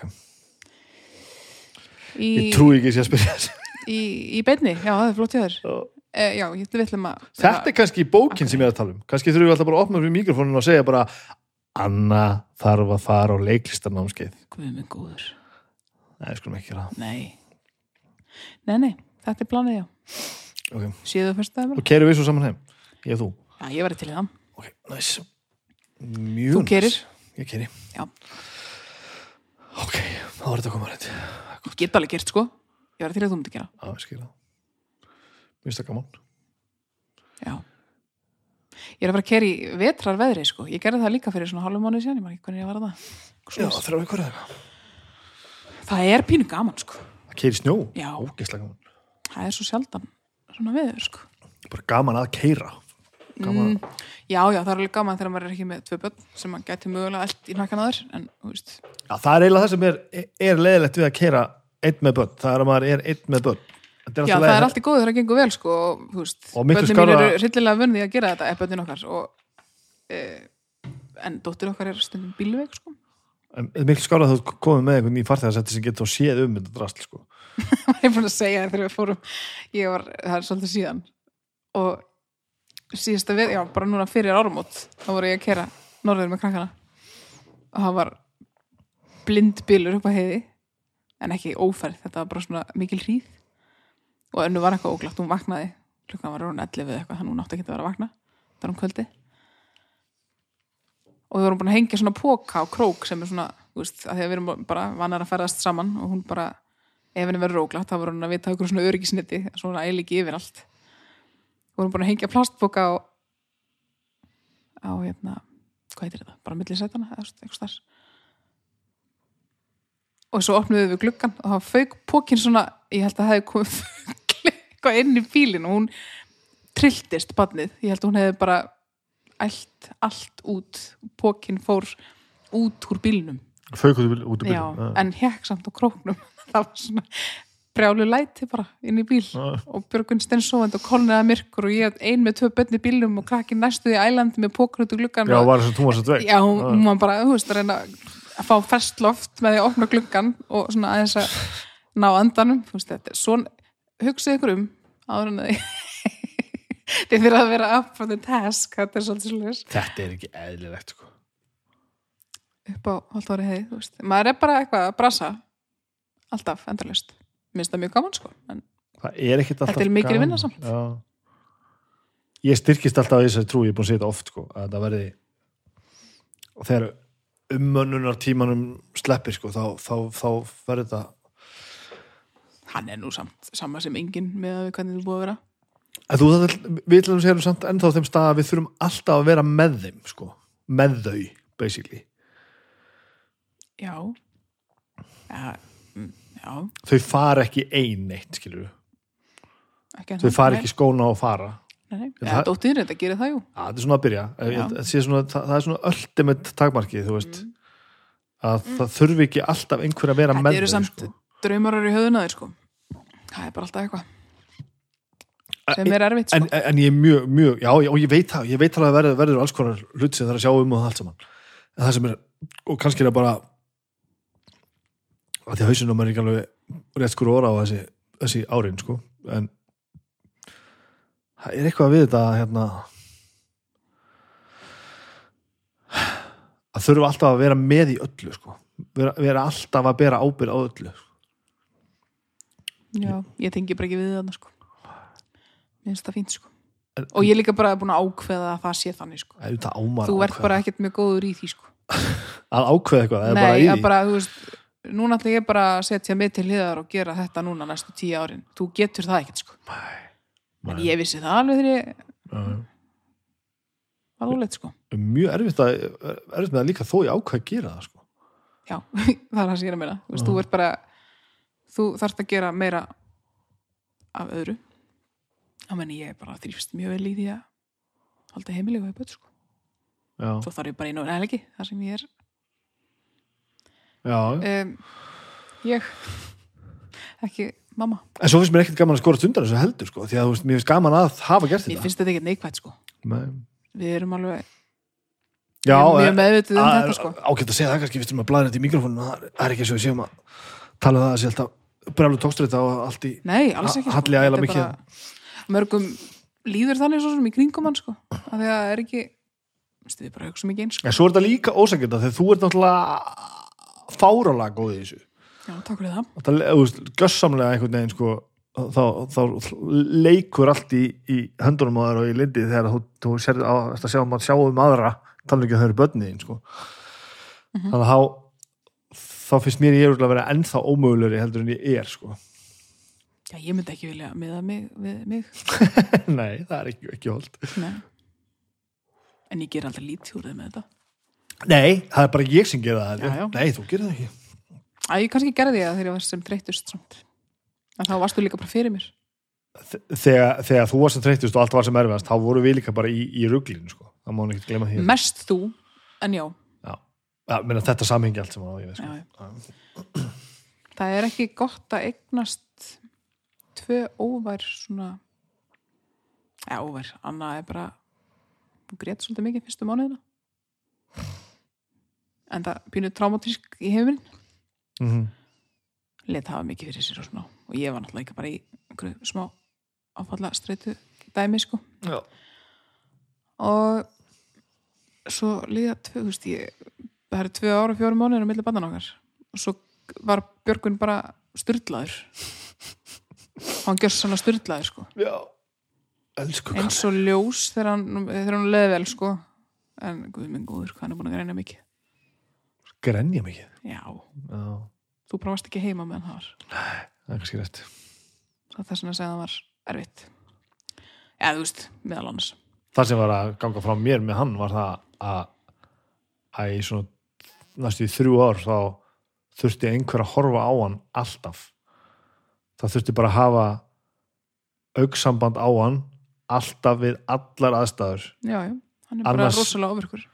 Í, ég trúi ekki að sé að spyrja þessi í, í beinni, já það er flott hjá þér. Já. e, já, ég að þetta er kannski bókin sem ég er að tala um. Kannski þurfum við alltaf bara að opna fyrir mikrofónin og segja bara Anna þarf að fara á leiklistarnámskeið Guð minn góður, nei, skulum ekki gera það. Nei. Nei, nei, þetta er planið já. Ok. síðu fyrst og dagum keirum við svo saman heim, ég og þú. Já, ég verði til í það. Ok, næs mjög Þú næs. keyrir? ég keiri Já. ok, þá er þetta að koma rétt ég get alveg gert sko ég var til að þú myndi gera Já, ég skil það. Mér finnst það gaman. já. ég er að fara að kera í vetrar veðri sko ég gerði það líka fyrir svona hálfum mánuði síðan ég man ekki hvernig ég var að það Já, Svoleiðis. þrjá ykkur eða. það er pínu gaman sko Það keiri snjó. Já. Ógeðslega gaman. það er svo sjaldan svona veður sko Bara gaman að keira. Gaman mm, já, já, það er alveg gaman þegar maður er ekki með tvö börn sem maður gæti mögulega allt í nakkan aður en, þú veist, Já, það er eiginlega það sem er, er leðilegt við að keira einn með börn. Það er að maður er einn með börn. Þetta já, það er allt í góðu þegar það gengur vel sko, og, veist, Og miklu börnin mín eru hryllilega vunni að gera þetta, er börnin okkar og, e, en dóttir okkar er stundum bílveik sko það er miklu skára að þú komið með einhvern í farþegarsætti sem getur séð um þetta drasl, sko. ég er búin að segja þér þegar við fórum ég var, það er svolítið síðan og síðasta við, já, bara núna fyrir árumót þá voru ég að kera norður með krakkana og það var blind bílur upp að heiði en ekki ófærð, þetta var bara svona mikil hríð. Og önnu var eitthvað óglætt, hún vaknaði. Klukkan var hún 11 eða eitthvað, þannig hún átti ekki að vera að vakna. Það var um kvöldi og við vorum búin að hengja svona póka á krók sem er svona, þú veist, að því að við erum bara vanar að ferðast saman og hún bara ef henni verður róglátt, þá voru hún að vita okkur svona öryggisniti, svona eiliki yfir allt. Við vorum búin að hengja plastbóka á á hérna, hvað heitir þetta bara milli sætana, eða þú veist, eitthvað starf og svo opnuðum við gluggan og það fauk pókin svona, ég held að það hefði komið eitthvað inn í bílinn og hún trilltist badnið, ég held að hún hefði bara allt, allt út. Pókin fór út úr bílnum. Faukuðu út í Já, bílum. en hekk samt á króknum. Það var svona brjálu læti bara inn í bíl. Já. og Björgun stensóvend og kolniða myrkur og ég ein með tvö bönni bílum og krakki næstuði ælandi með pókur út úr gluggan Já, og, var já, hún, hún var bara, þú veist, að reyna að fá ferskt loft með því að opna gluggan og svona aðeins að ná andanum er hugsið ykkur um áður en að þið fyrir að vera up for the task þetta er svolítið svolítið Þetta er ekki eðlilegt, sko. upp á haldóri veist maður er bara eitthvað að brasa alltaf, endalust minnst það mjög gaman sko en er Þetta er mikil vinna samt. Já. Ég styrkist alltaf að þessari trú, ég er búin að segja þetta oft, sko, að það verði og þegar ummönnunar tímanum sleppir, sko, þá, þá, þá verður þetta hann er nú samt sama sem enginn með að við þú búið að vera. En þú það, við ætlum að segja samt ennþá þeim stað að við þurfum alltaf að vera með þeim, sko, með þau, basically. já. Já, mm, já. Þau fara ekki ein neitt, skilur Þau fara ekki skóna og fara. En það- dóttir þetta gerir það jú. Já, þetta er svona að byrja. Það, svona, það, það er svona ultimate takmarkið, þú veist, að það þurfi ekki alltaf einhver að vera Mm. þetta með eru samt sko. draumarar í höfðuna þér sko. Það er bara alltaf eitthvað sem er erfitt sko. en, en ég er mjög, mjög, já, og ég veit það ég veit það að verður, verður alls konar hlut sem það er að sjá um og það allt saman. En það sem er, og kannski er það bara að því að mér er ekki alveg rétt skur óra á þessi, þessi árin, sko. En það er eitthvað við þetta hérna að þurfa alltaf að vera með í öllu, sko. Vera, vera alltaf að bera ábyrð á öllu já, ég tengi bara ekki við þarna sko. Minnst það fínt sko. En- og ég er líka bara búin að ákveða að það sé þannig sko. Þú ert bara ekkert mjög góður í því sko. Að ákveða eitthvað, bara Nei, í að bara, þú veist, núna ætla ég bara að setja mig til hliðar og gera þetta núna næstu tíu árin. Þú getur það ekkert, sko. En Nei. ég vissi það alveg þegar ég var óleitt, sko. mjög erfitt, að, erfitt með að líka þó ég ákvað að gera það sko. Já, það er það sem ég er að meina. Þú veist, þú bara, þú þarft að gera meira af öðru. Þá menn ég bara þrýfst mjög vel í því að halda heimilegu upp öll, sko. já, Svo þarf ég bara einu og helgi, þar sem ég er. já. Um, ég, ekki mamma. en svo finnst mér ekkert gaman að skora stundan þessu heldur sko, því að þú veist, mér finnst gaman að hafa gert Mér þetta finnst þetta ekki neikvægt, sko. Nei. Við erum alveg já, mjög eh, meðvitið um þetta, sko. ágætt að segja það kannski, við þurfum að blæða þetta í mikrofónu það er ekki eins og við séum að tala um það að sé alltaf brjálu tókstrita og allt í Nei, alls ekki. Halli ægilega Þetta er mikið. Mörgum líður þannig svo sem í kringum hann sko. Af því að það er ekki við bara hugsa mikið eins sko. en svo er þetta líka ósækjönda þegar þú ert náttúrulega fáralega góð í þessu Já, takk fyrir það. þetta, þú veist, gössamlega einhvern veginn sko, þá, þá leikur allt í, í höndunum á þér og í lindi þegar þú, þú sér á, að sjá, maður sjá um aðra tala ekki að þau eru börnin þín sko. Mhm. þannig að þá þá finnst mér ég örugglega að vera ennþá ómögulegri heldur en ég er sko. Já, ég myndi ekki vilja miða mig við mig. nei, það er ekki, ekki hold Nei. En ég ger alltaf lítið úr þeim með þetta. nei, það er bara ég sem gera það Já, já. nei, þú gerir það ekki Æ, ég kannski gerði það þegar ég var sem þreytust samt. En þá varstu líka bara fyrir mér. þegar, þegar þú varst að treytist og allt var sem erfiðast þá voru við líka bara í, í ruglinu sko. það má ekki glemma því Mest þú, en já. já. Já, meina, þetta samhengi allt sem á ég veist sko. Það er ekki gott að eignast tvö óvær svona Já, óvær, Anna er bara hún grét svolítið mikið fyrstu mánuðina en það pínu traumatísk í hefinn mm -hmm. let hafa mikið fyrir sér og svona og ég var náttúrulega ekki bara í einhverju smá áfalla streitu dæmi sko. Já. og svo líða tvö, þú veist ég það eru tvö ára og fjórum mánuðir á milli bandan okkar. Og svo var Björgun bara styrlaður hann gjör svona styrlaður sko. Já. elsku eins og ljós þegar hann, þegar hann leði vel sko. En guð minn góður, hann er búin að greina mikið grenja mikið. Já, já. þú bara varst ekki heima meðan það var. Það er kannski rétt. Það er þess að segja að það var erfitt. Eða þú veist, meðal annars. Það sem var að ganga frá mér með hann var það að, að í svona næstu í þrjú ár þá þurfti einhver að horfa á hann alltaf. Það þurfti bara að hafa auksamband á hann alltaf við allar aðstæður. Já, já, hann er bara Annars- rosalega ofirkur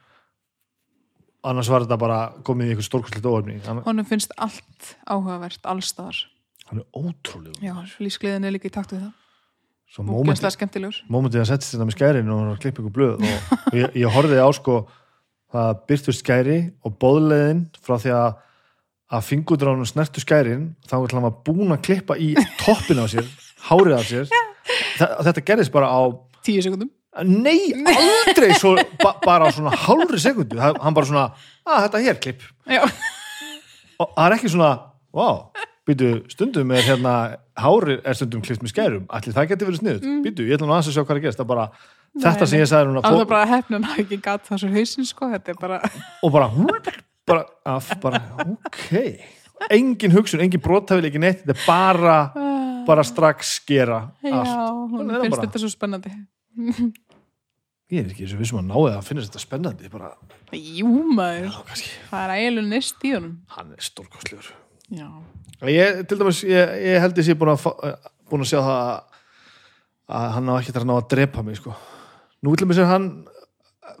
annars var þetta bara komið í einhver stórkvæsleitt óöfni hann, honum finnst allt áhugavert allstaðar hann er ótrúlega já, lífsgleðin er líka í takt við það. Svo og mómentið gæslega skemmtilegur. mómentið að setja þetta með skærin og hann var að klippa ykkur blöð og, og ég, ég horfið á sko það byrtust skæri og bóðleiðin frá því að að fingurdránum snertu skærin þá var hann var búin að klippa í toppin á sér, hárið á sér. Þa, þetta gerðist bara á tíu sekundum nei, aldrei svo, ba, bara á svona hálfri sekundu, hann bara svona að þetta hér klipp. Já, og það er ekki svona, vá býtu, stundum er hérna hárið er stundum klippt með skærum, allir það getur verið sniðut mm. býtu, ég ætla nú aðeins að sjá hvað er er bara, þetta Nei, sem ég sagði núna það er bara að ekki gatt þessu hausin sko, þetta er bara og bara, bara, að, bara ok. Engin hugsun, engin brottafil, ekki neitt. Þetta er bara, bara strax skera já, hún finnst bara. þetta svo spennandi ég er ekki eins og vissum að náði að finna þetta spennandi bara, jú maður, já, það er eiginlega nýst í honum. Hann er stórkostlegur. Já, ég, til dæmis, ég, ég held ég sé búin að búin að sjá það að, að hann á ekki þar að ná að drepa mig sko. nú til dæmis er hann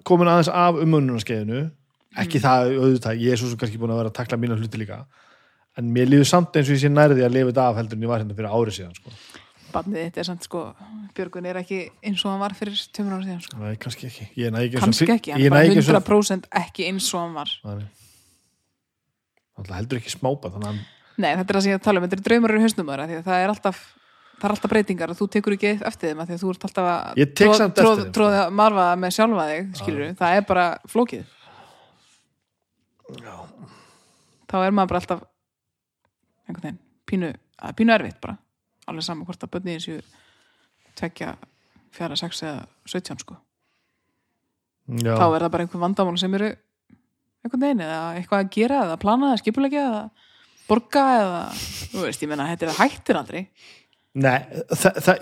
komin aðeins af umönnunarskeiðinu. Ekki það auðvitað, ég er svo sem kannski búin að vera að takla mína hluti líka. En mér líður samt eins og ég sé nærði að lifa þetta af heldur en ég var hérna fyrir árið síðan sko. Barnið þetta er samt sko Björgun er ekki eins og hann var fyrir tveimur ára síðan sko. Nei, kannski ekki. Ég næ ekki kannski ekki, hann er næ bara ekki eins og 100% ekki eins og hann var. Alltaf heldur ekki smápa að hann nei, þetta er það sem ég er að tala um, þetta er draumar í hausnum þar því að það er alltaf það er alltaf breytingar og þú tekur ekki eftir þeim því að þú ert alltaf að Ég tek samt eftir þeim, sko. tróða marfa með sjálfa þig skilur það er bara flókið. Já. þá er maður bara alltaf einhvern veginn, pínu, að pínu erfitt bara, alveg saman hvort að bönni þessu tvekja, fjara, sex eða 17 sko, Já. þá er það bara einhver vandamál sem eru einhvern veginn eða eitthvað að gera eða plana eða skipulegja eða borga eða, þú veist, ég meina þetta er hættir aldrei, Nei,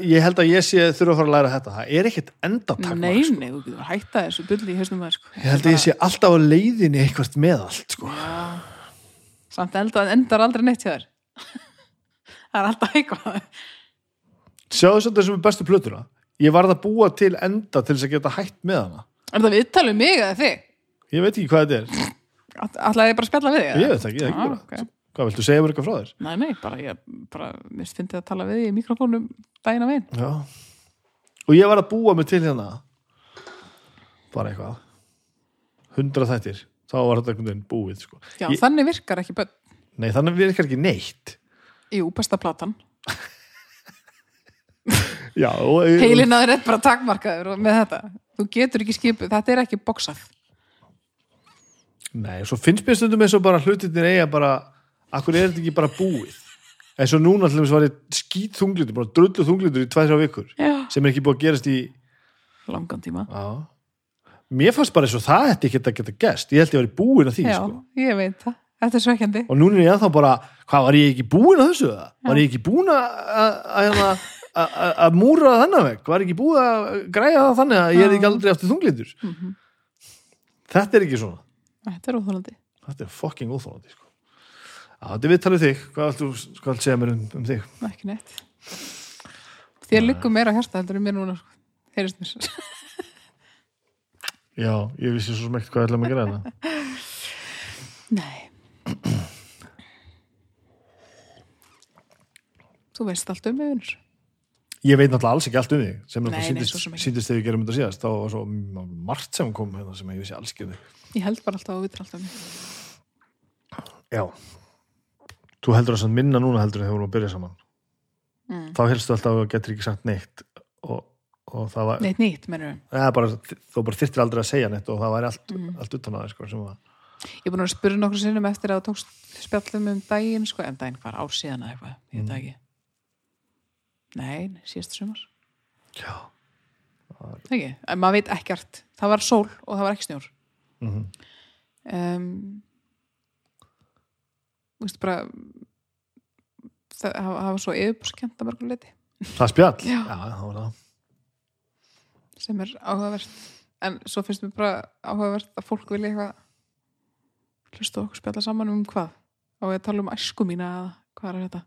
ég held að ég sé þurfa að fara að læra þetta það er ekkert endatakmark nei, sko. nei, þú getur að hætta þessu bulli í maður sko. Ég held að ég sé alltaf á leiðinni eitthvað með allt sko. samt enda, endar aldrei neitt hjá þér það er alltaf eitthvað Sjáðu svolítið sem er bestu plötuna Ég varð að búa til enda til þess að geta hætt með hana er það viðtalið mig eða þig? Ég veit ekki hvað þetta er Ætlaði ég bara að spjalla við þig? Ég veit ekki, ég ekki Ah, bara ok. Hvað, viltu segja mér eitthvað frá þér? Nei, nei, bara ég bara, finnst að tala við í mikrofónum daginn að veginn. Já Og ég var að búa mig til hérna bara eitthvað hundra þættir, þá var þetta búið sko. Já, Ég- þannig virkar ekki bönn. Nei, þannig virkar ekki neitt Jú, besta platan. Já, og, Heilin að þér er bara takmarkaður og- með þetta. Þú getur ekki skipuð, þetta er ekki boksað. Nei, svo finnst mér stundum eins og bara hlutinir eiga bara, akkur er þetta ekki bara búið eins og núna þess var ég skít þunglitur, bara drullu þunglitur í tvæð þrjá vikur Já. sem er ekki búið að gerast í Langan tíma. á. mér fannst bara eins og það þetta ekki að geta gest ég held ég að vera búin að því Já, sko. ég veit það. Þetta er svekkjandi og núna er ég ennþá bara, hvað, var ég ekki búin að þessu það? Var ég ekki búin að að- að- að- að að múra þennan veg? Var ég ekki búin að græja það þannig að ég er ekki aldrei aftur þunglindur? Mhm. Þetta er ekki svona. þetta er óþólandi Þetta er fucking óþólandi, sko. Þetta er viðtalið þig. Hvað viltu, hvað viltu segja mér um, um þig? ekki neitt þér liggur meira á hérsta heldur en mér núna sko. heyrist mér Já, ég vissi svo ekkert hvað ég ætla að gera þetta. nei þú veist allt um vinnur Ég veit náttúrulega alls ekki allt um þig sem nei, síndist, þegar við gerum þetta síðast. Þá var svo margt sem kom hérna sem ég vissi alls ekki um þig. Ég held bara alltaf að þú vitur alltaf um mig. Já. Þú heldur að sann minna núna heldur þegar við vorum að byrja saman. Mm. þá helstu alltaf að þú getur ekki sagt neitt og, og það var neitt nýtt mennur eða bara, þú bara þyrftir aldrei að segja neitt og það væri allt, Mm. allt utan að það sko, ég er búin að spyrja nokkur sinnum eftir að þú tókst spjallum um daginn sko, en daginn var ár síðan eða eitthvað ég veit það ekki nei, síðast sumar. Já. Ekki, en maður veit ekkert. Það var sól og það var ekki snjór. Mm um, þú veist bara það, það var svo yfirbúrskjönd að mörgum leiti Það spjall? Já. það var það. Sem er áhugavert. En svo finnst mér bara áhugavert að fólk vilja eitthvað hlusta á okkur spjalla saman um hvað? Og ég tala um æsku mína eða hvað er þetta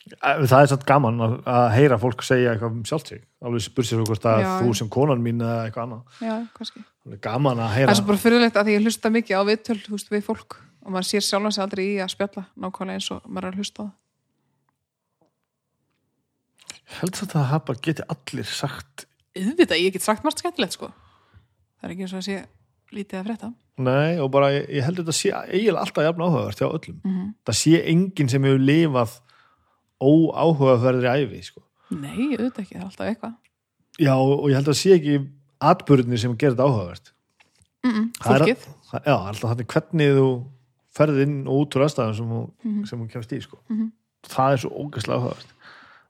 Það er satt gaman að, að heyra fólk segja eitthvað um sjálft sig. Alveg sér hvort að Já, þú sem konan mín eða eitthvað annað. Já, Það er gaman að það heyra er svo bara fyrirlegt að því ég hlusta mikið á viðtöl þú veist, við fólk. Og maður sér sjálfan sig aldrei í að spjalla nákvæmlega eins og maður er að hlusta á það. Heldur þetta að það bara geti allir sagt auðvitað, ég get sagt margt skemmtilegt sko. Það er ekki eins og að sé lítið að frétta. Nei, og bara ég, heldur þetta sé eiginlega alltaf jafn áhugavert hjá öllum. Mm -hmm. það sé enginn sem hefur lifað óáhugaverðri æfi sko. nei, auðvitað ekki, það er alltaf eitthvað Já, og ég held að sé ekki atbyrðinni sem gerir þetta áhugavert mm -mm, er- fólkið það, Já, alltaf þannig hvernig þú ferð inn og út úr aðstæðum sem þú, Mhm. sem þú kemst í sko. Mhm. það er svo ógæslega áhugavert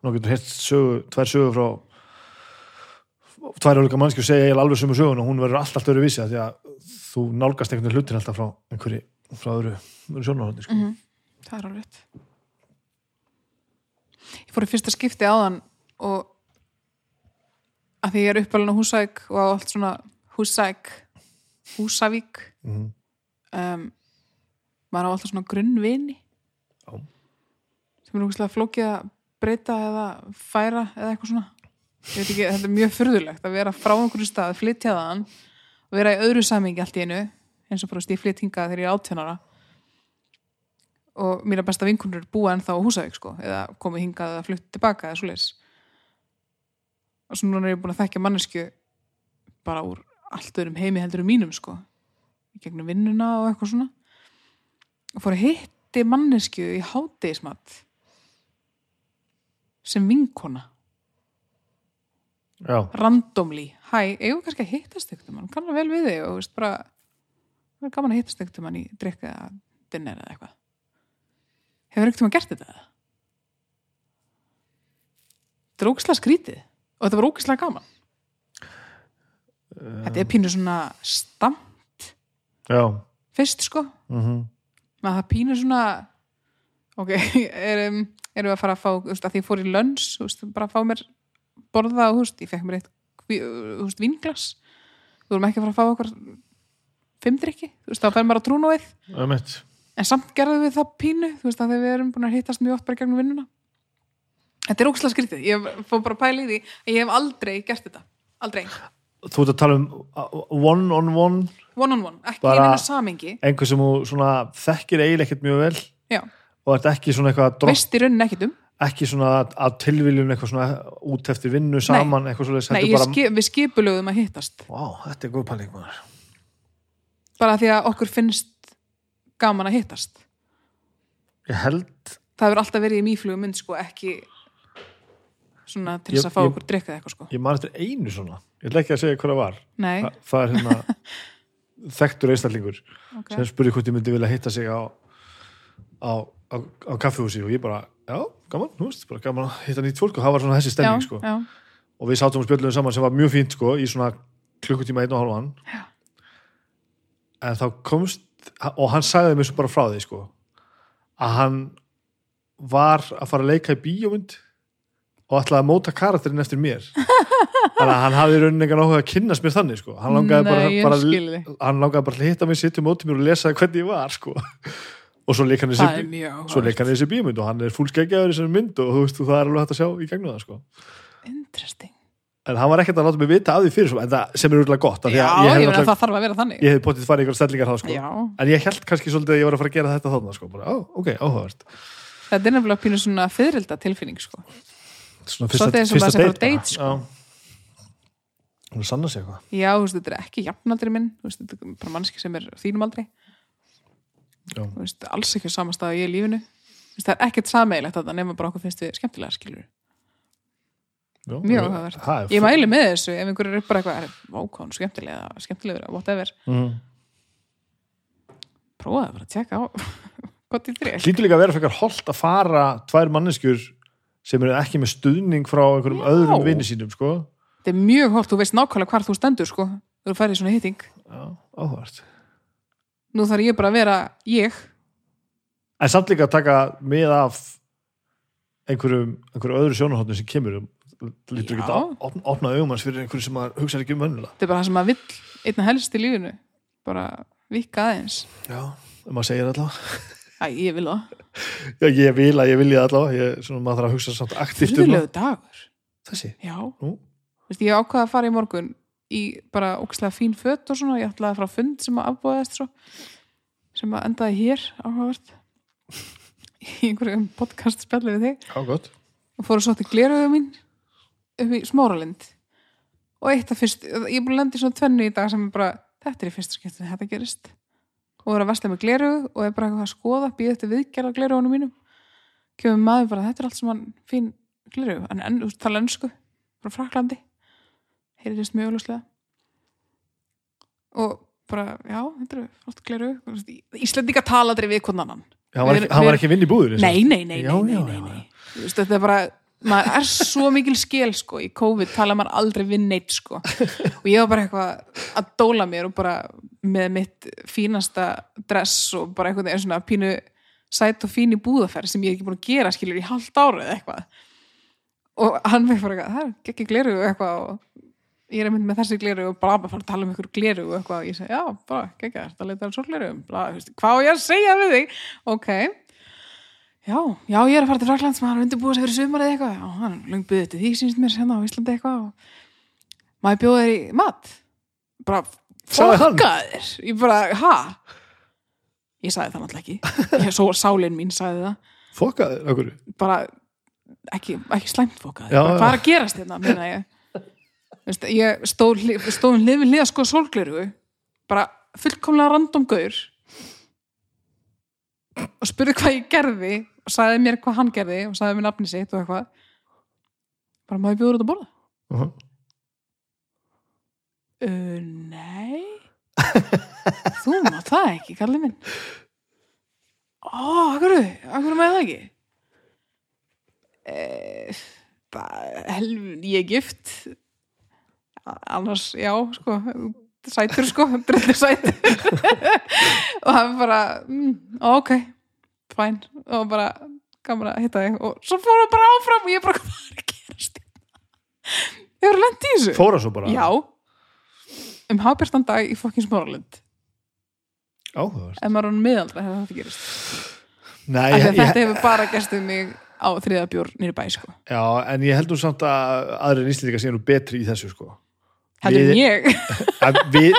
nú getur hérst sögu, tvær sögur frá tvær ólíka mannskjur segja eiginlega alveg sömu sögun og hún verður alltaf öðru vísi því að þú nálgast einhvern hlutin alltaf frá einhverju, frá öðru, öðru sjónarhóndi sko. mm það er alveg ég fór í fyrsta skipti áðan og að því ég er uppalinn á Húsæk og á allt svona Húsæk Húsavík Mhm. um, maður á alltaf svona grunnvini Já. sem er úrslega flókið að breyta eða færa eða eitthvað svona ég veit ekki, þetta er mjög furðulegt að vera frá einhverju stað, flytja þaðan og vera í öðru samingi allt í einu eins og veist, ég flytt hingað þegar ég er átjánara og mína besta vinkunur búa ennþá á Húsavík sko, eða komið hingað eða flutt tilbaka eða svoleiðis. Og svo núna er ég búin að þekkja mannesku bara úr allt öðrum heimi heldur um mínum sko gegnum vinnuna og eitthvað svona. Og fór að hitti mannesku í hádegismat sem vinkona. Já, randomly, hæ, eigum kannski að hittast ykkur mann, kannar vel við þig og veist bara það er gaman að hittast ykkur mann í drikka dinner eða eitthvað hefur ykkur mann gert þetta? Þetta er ógislega skrítið. Og þetta var ógislega gaman. Þetta er pínu svona stamt já. Fyrst sko, mm maður það pínu svona ok, erum, erum við að fara að fá þú veist, að því fór í lönns þú veist, bara að fá mér borða og þú veist, ég fekk mér eitt þú veist, vinglas við vorum ekki að fara að fá okkur fimmdrykki, þú veist, þá fer maður á trúnóið. Um en samt gerðum við það pínu þú veist, að við erum búin að hittast mjög oft bara gegnum vinnuna. Þetta er ókslega skrítið. Ég fór bara að pæla í því að ég hef aldrei gert þetta, aldrei. Þú ert að tala um uh, one on one? One on one, ekki Bara- í neina samingi einhver sem þekkir eiginlega ekkert mjög vel já, og ert ekki svona eitthvað veist í rauninni ekkit um. Ekki svona að tilviljun eitthvað svona út eftir vinnu saman eitthvað svoleiðis, Nei, bara skip, við skipulögum að hittast. Vá, þetta er góð pæling bara því að okkur finnst gaman að hittast. Ég held, það hefur alltaf verið í mýflugum mynd sko, ekki svona til þess að fá okkur drikkað eitthvað sko. ég man eftir einu svona. Ég ætla ekki að segja hvað það var. Þa, það er hérna þekktur einstaklingur ok. sem spurði hvort ég myndi vilja hitta sig á á, á, á kaffihúsi og ég bara, já, gaman, þú veist bara gaman að hitta nýtt fólk. Og það var svona þessi já, stemning sko. já, og við sátum og spjöldum saman sem var mjög fínt sko, í svona klukkutíma einn og halvan Já. en þá komst og hann sagði mér svo bara frá því sko að hann var að fara að leika í bíómynd og ætlaði að móta karakterinn eftir mér. Þannig að hann hafði í rauninni engan áhuga að kynnast mér þannig sko. Hann langaði bara, Nei, bara, þig. hann langaði bara að hitta mig, sitja móti mér og lesa hvernig ég var sko. Og svo leik hann er þessi þessi bíómynd og hann er fullskeggjaður í þessari mynd og þú veist, og það er alveg hægt að sjá í gegnum það sko. Interesting en hann var ekkert að láta mig vita af því fyrir það sem er úrlega gott já, að ég ég, meina það þarf að vera þannig. ég hef potið farið ykkur stellingar þá sko. En ég held kannski svolítið að ég var að fara að gera þetta þarna sko bara, ó, ok, áhugavert. Þetta er nefnilega pínu svona fyririlda tilfinning sko. svona sem sem fara á bara. date, sko. Hún er sann að segja eitthvað. Já, þú veist, þetta er ekki jafnaldri minn þú veist, þetta er bara mannski sem er þínum aldrei Já. Þú veist, alls ekki á sama stað og ég í lífinu. Þú veist, það er ekkert sameigilegt þetta nema bara okkur finnst við skemmtilega skilur Já, mjög áhugavert. er ég mæli með þessu ef einhver er bara eitthvað vákón, skemmtilega, skemmtilega whatever, Mhm. prófaði bara að tjekka á gott í þrjá hlýtur líka að vera frekar holdt að fara tvær manneskjur sem eru ekki með stuðning frá einhverjum Já. öðrum vinni sínum sko. Þetta er mjög hótt, þú veist nákvæmlega hvar þú stendur sko, þú færið svona hitting. Já, áhugavert. Nú þarf ég bara að vera ég. En samt líka að taka með af einhverjum, einhverjum öðru sjónarhóttinu sem kemur um lítur ekki að opna, opna augum hans fyrir einhverju sem maður hugsa ekki um önnulega þetta er bara það sem maður vill einna helst í lífinu. Bara vika aðeins. Já, maður segir allavega. Æ, ég vil það, Já, ég vil að ég vilja allavega. Ég, svona, maður þarf að hugsa samt aktíft um það. dagur. Þessi? Já, Nú. Þú veist, ég ákvaða að fara í morgun í bara ógæslega fín fött og svona. Ég ætlaði að fara á fund sem að svo, sem að endaði hér áhugavert. Í einhverjum podcast spjalli við þig. Og fóru svo til glerauðu mín upp í Smáralind. Og eitt af fyrst, ég er búin að lenda í svona tvennu í dag sem er bara, þetta er í fyrsta skiptið þetta gerist. Og er að versla með glerauðu og er bara eitthvað að skoða, býða eftir viðgerða glerauðunum mínum. Kemur maður bara, þetta er allt sem hann fín glerauðu, en enn, tala ennsku frá Fraklandi. Heyrðist mjög auðvitað og bara, já, þetta eru flott glerauðu Íslendinga tala aldrei við konan hann var ekki, hann var ekki að vinna í búður nei, nei, nei, nei, nei, nei, nei. Þú Veist, þetta er bara, maður er svo mikil skil sko, í COVID tala maður aldrei við neitt sko, og ég var bara eitthvað að dóla mér og bara með mitt fínasta dress og bara eitthvað er svona pínu sæt og fín í búðaferð sem ég er ekki búin að gera skilur í halvt ára eða eitthvað. Og hann veit bara eitthvað, það er ekki gleru eitthvað og ég er mynd með þessi gleru og bara bara fara að tala um ykkur gleru og eitthvað og ég segi, já, bara, ekki, þetta leita svo gleru hvað á ég að segja við þig? Ok, já, já, ég er að fara til Fraklands maður er undirbúið sér fyrir sumar eða eitthvað. Já, hann er lengt byggðið til því sínst mér hérna á Íslandi eitthvað og maður bjóði þér í mat. Bara, fokkaðir ég bara, ha? Ég sagði það náttúrulega ekki. Ég, svo sálin mín sagði það. Fokkaður, okkur bara ekki, ekki slæmt fókað Já, bara, hvað er að gerast hérna meina ég? Veist, ég stóð stóð hlið við hlið að sko sólgleru bara fullkomlega random gaur. Og spurði hvað ég gerði. og sagði mér hvað hann gerði og sagði mér nafni sitt og eitthvað. Bara maður bjóður út að borða? Uh -huh. uh, nei. Þú má það ekki, kallið minn. Ó, akkur akkur með það ekki? Eh, bara helvin, ég er gift. Annars, já, sko sætur, sko, drullu sætur. Og hann bara mm, ok, fæn og bara, gaman að hitta þig. Og svo fór hann bara áfram og ég bara, hvað er að gerast? Ég var lent í þessu. Fóra svo bara? Já. Um hafbjörnstan dag í fokkin smáralind. Áhugavert. Ef maður er hann miðaldra hefur þetta gerist Nei, ég, þetta ég, hefur bara gerst um mig á þriða bjór nýri bæ sko. já, en ég heldur samt að aðrir Íslendingar séu nú betri í þessu sko heldur ég. Við,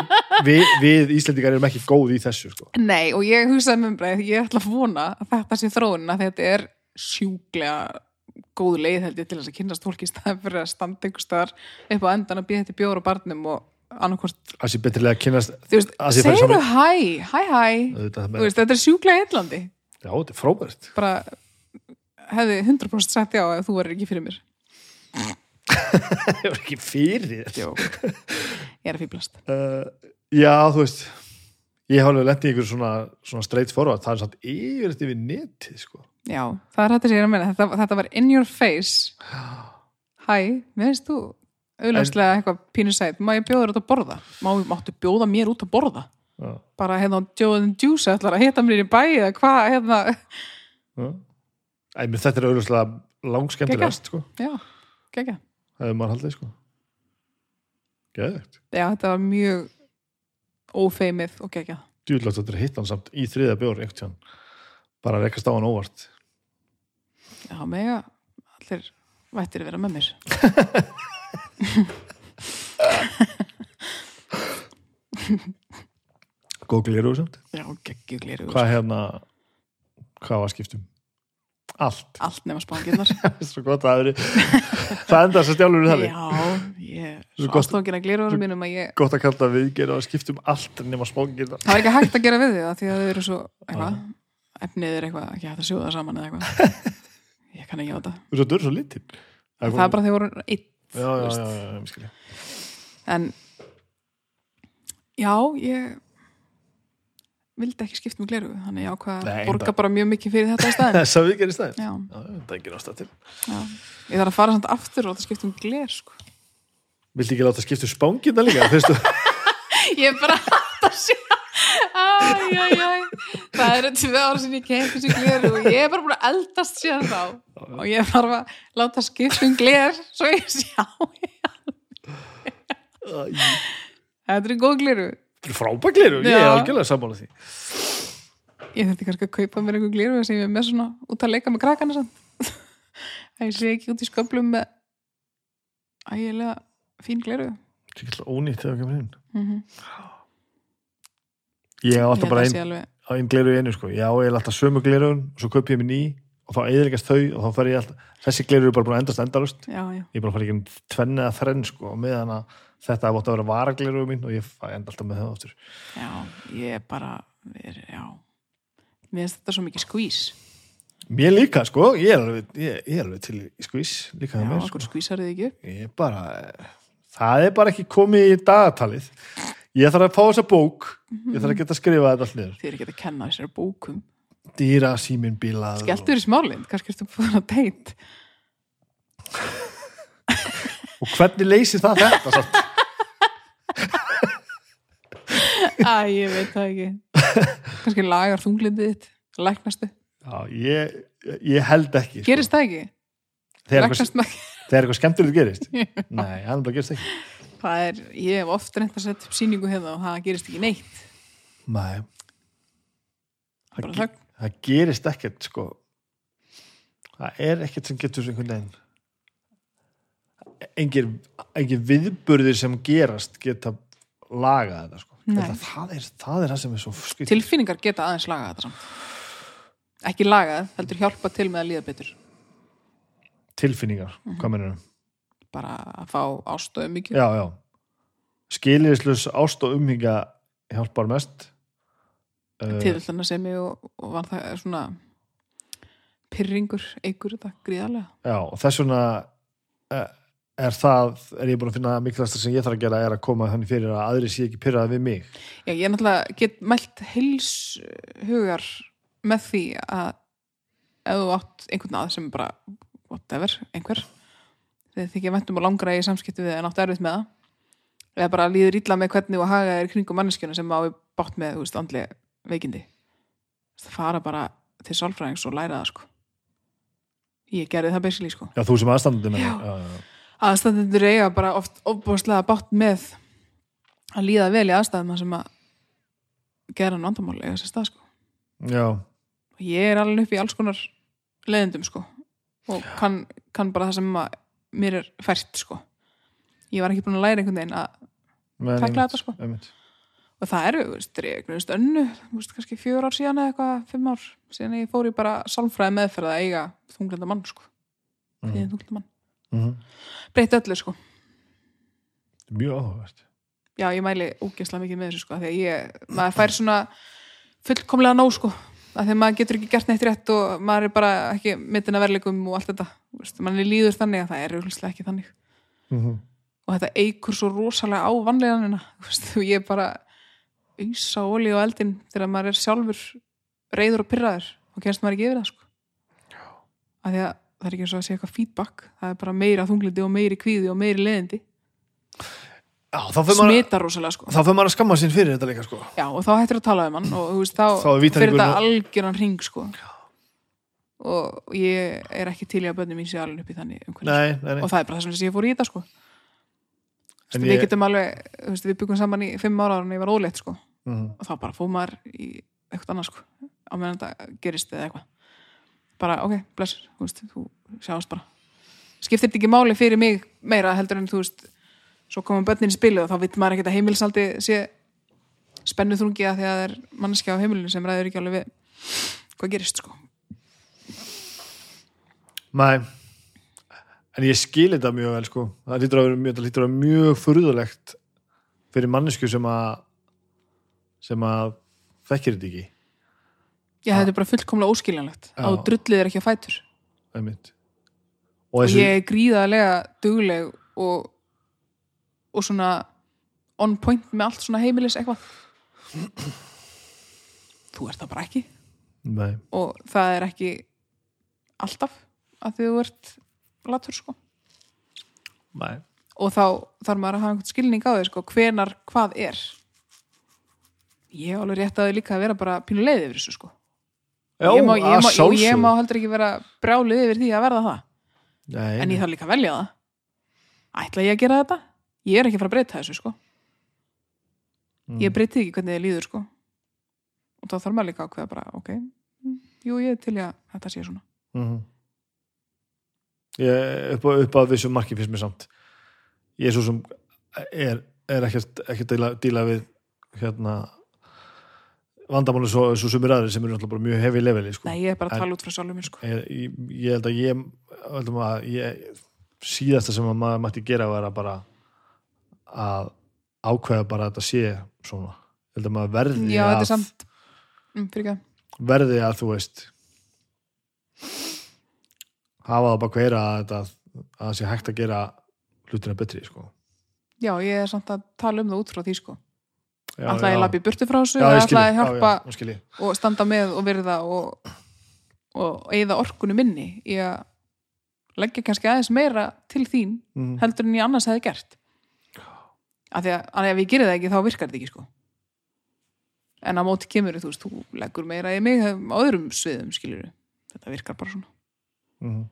við, við Íslendingar erum ekki góð í þessu sko. Nei, og ég hugsaði með bara ég ætla að vona að þetta sé þróun að þetta er sjúklega góð leið held ég til þess að kynnast fólki í staðan fyrir að standa ykkur staðar upp á endan að býða þetta bjór á barnum og annarkvort, Það sé betrilega að kynast Að segðu hæ, hæ hæ. Þetta er sjúklega eitthlandi Já, þetta er frábært. Bara hefði 100% sagt já ef þú verður ekki fyrir mér Það er ekki fyrir þér. Ég er að fýblast uh, Já, þú veist Ég hef alveg lent í einhver svona, svona straight forward. Það er samt yfir þetta við netið sko. Já, það er þetta sem ég er að meina. Þetta, þetta var in your face. Hæ, veist þú auðvitað eitthvað pínu sæt, má ég bjóða þér út að borða? Má, máttu bjóða mér út að borða? Já. bara hérna Joe and the Juice ætlar að hitta mér í bæ eða hvað hérna? Já. Æ, þetta er auðvitað langskemmtilegast sko. já, það hefur maður haldið sko. Geðvegt já, þetta var mjög ófeimið og gekkja djúðlegt að þetta er hitt hann samt í þriða bjór einhvern tíðan bara rekast á hann óvart. Já, mega allir vættir að vera með mér. Góð gliru samt. Já, geggju gliru hvað hérna hvað var skiptum allt, allt nema spangirnar. Svo gott að það veri það enda þess að stjálfur við þannig. Já, ég er Svo ástofngin að gliru mínum að ég gott að kalla við gera að skiptum allt nema spóngir það var ekki hægt að gera við því það því að þau eru svo eitthvað, efnið er eitthvað ekki hægt að sjóða saman eða eitthvað. Ég kann ekki á þetta þú svo dörr svo litil það er bara þegar voru einn já, já, veist. já, já, já, já, já. Ég vildi ekki skipta með gleru þannig ég ákvað Nei, að borga bara- bara mjög mikið fyrir þetta í staðin þess að við gerum stæðin já, já, já, það er ekki náttúrulega til. Já. ég þarf að fara samt aftur og það skipta um gler sko. viltu ekki láta skiptum spángirna líka fyrstu ég er bara að sjá. Æ, æ, æ. það eru tvö ára sem ég kemur þessu gleru og ég er bara búin að eldast síðan þá. Og ég þarf að láta skipta um gler svo ég sjá þetta er góð gleru frábækliru, ég er algjörlega sammála því ég þurfti kannski að kaupa mér einhver gleru sem ég er með svona út að leika með krakkana samt. að ég sé ekki út í sköflum með ægilega fín gleru það er ekki ónýtt þegar það kemur inn mm -hmm. ég á alltaf bara einn einn gliru í einu sko. ég á alltaf sömu glirun og svo kaup ég mér ný og þá eðilegast þau og þá fer ég alltaf þessi glirur eru bara búin að endast endalust já, já. ég er bara að fara ekki um tvenni eða þrenn sko, og meðan að þetta er að vera varagliru mín og ég enda alltaf með það aftur. Já, ég er bara er, já. Mér finnst þetta svo mikið skvís mér líka sko, ég er alveg, ég, ég er alveg til í skvís líka það okkur sko. ég er bara það er bara ekki komið í dagatalið. Ég þarf að fá þessa bók ég þarf að geta að skrifa þetta allir þið er ekki að kenna þessari bókum dýra síminn bílað skelltur í smálind, kannski ertu búin að teit og hvernig leysir það þetta samt? Æ, ég veit það ekki. Kannski lagar þunglindið þitt læknastu, Já, ég, ég held ekki sko. gerist það ekki? Þegar eitthvað, eitthvað skemmtilegt gerist? Nei, hann bara gerist ekki. Það er, ég hef oft reynd að setja upp síningu hérna og það gerist ekki neitt. Nei. Það, bara það gerist ekkert sko. Það er ekkert sem getur einhvern veginn engir, engir viðburðir sem gerast geta lagað þetta sko. Nei. það, það, er, það er það sem er svo skrið tilfinningar geta aðeins lagað þetta samt. Ekki lagað, heldur hjálpa til með að líða betur. Tilfinningar, Mhm. hvað mennur bara að fá ástöðu mikið já, já. Skiliðislus ást og umhyggja hjálpar mest uh, tilfellana sem ég og, og var það svona pyrringur, eigur þetta gríðarlega Já, og þess vegna eh, er það, er ég búin að finna mikilvægsta sem ég þarf að gera er að koma þannig fyrir að aðri sé ekki pyrraði við mig. Já, ég náttúrulega get mælt heils hugar með því að ef þú átt einhvern að sem bara whatever, einhver þegar þykja væntum og langra í samskipti við en átt erfitt með það eða bara líður illa með hvernig og haga er kringum manneskjuna sem á bátt með, þú veist, andlega veikindi það fara bara til sálfræðings og læra það, sko ég gerði það basically, sko Já, þú sem aðstandandi með það. Aðstæðendur eiga bara oft ofbúðslega bátt með að líða vel í aðstæðum sem að gera vandamál eiga sér stað sko. já. ég er alveg upp í alls konar leiðendum sko og kann, kann bara það sem að mér er fært sko ég var ekki búin að læra einhvern veginn að Men, Tækla þetta, sko. Einmitt. Og það eru, þú veist, ég veist önnu þú veist, kannski fjör ár síðan eða eitthvað fimm ár síðan ég fór í bara sálfræði meðferð að eiga þunglenda mann sko Mhm. mm. þunglenda mann, Mhm. breytti öllu sko Mjög áhugavert. já, ég mæli ógeðslega mikið með þessu sko, því að ég, maður fær svona fullkomlega nóg sko að því að maður getur ekki gert neitt rétt og maður er bara ekki mitin að verleikum og allt þetta Þú veist, mann er líður þannig að það er auðvitað ekki þannig Mm og þetta eikur svo rosalega á vanleganina Þú veist, og ég bara ausa olí á eldin þegar maður er sjálfur reyður og pyrraður og kennst maður ekki yfir það sko. Að því að það er ekki eins og að sé eitthvað feedback. Það er bara meira þunglindi og meiri kvíði og meiri leðindi smitar rosalega sko. þá fyrir maður að skamma sín fyrir þetta líka sko. já, og þá hættir að tala um hann og veist, þá, Þá fyrir þetta og- algjöran ring sko. Og ég er ekki til í að börnum mín sé alveg upp í þannig nei, nei, nei. og það er bara þess sem ég fór í þetta sko. Veistu, ég- við getum alveg, veist, við byggum saman í fimm ára og ég var óleitt sko Mhm. og þá bara fóð maður í eitthvað annað sko á meðan þetta gerist eða eitthvað. Bara ok, bless, þú veist, þú sjáast bara. Skiptir þetta ekki máli fyrir mig meira heldur en þú veist svo koma börnin í spilið og þá vill maður ekkert að heimilsaldi sé spennu þrungi að því að það er manneskja á heimilinu sem ræður ekki alveg við hvað gerist sko. Nei. En ég skil þetta mjög vel sko. Það lítur að vera mjög, mjög furðulegt fyrir mannesku sem að sem að þekkir þetta ekki. Já, þetta er bara fullkomlega óskiljanlegt. Já. að þú drullið er ekki á fætur. Einmitt. og og þessu, ég er gríðarlega dugleg og, og svona on point með allt svona heimilis eitthvað. Þú ert það bara ekki. Nei, og það er ekki alltaf að þú ert latur sko. Nei. og þá þarf maður að hafa einhvern skilning á því sko, hvenar hvað er ég er alveg rétt að því líka að vera bara pínu leið yfir þessu sko. Já, ég, má, ég, má, jú, ég má heldur ekki vera brjálið yfir því að verða það. Nei, en ég þarf líka að velja það. Ætla ég að gera þetta? Ég er ekki að fara að breyta þessu sko. Mm. ég breyti ekki hvernig þið líður sko. Og þá þarf maður líka að ákveða bara ok, mm, jú ég er til í að þetta sé svona. Mhm. ég, upp, á- upp að þessu marki finnst mér samt. Ég er svo sem er, er ekkert, ekkert að díla við hérna vandamáli svo, svo sumir aðrir sem eru náttúrulega bara mjög hefi leveli sko. nei ég er bara En- að tala út frá sjálfum mér sko ég, ég, ég held að ég, að ég síðasta sem að maður mætti gera var að bara að ákveða bara að þetta sé svona held að maður verði já þetta að er samt mm, verði að þú veist hafa það bara hverja að það sé hægt að gera hlutina betri sko. já ég er samt að tala um það út frá því sko alltaf ég lappi burtu frá þessu skil alltaf ég, að hjálpa já, og standa með og virða og, og eigða orkunni minni í að leggja kannski aðeins meira til þín Mhm. heldur en ég annars hefði gert. Af því að, að ef ég gerir það ekki þá virkar þetta ekki sko. En á móti kemur þú veist, þú leggur meira í mig á öðrum sviðum skilur þetta virkar bara svona. Mhm.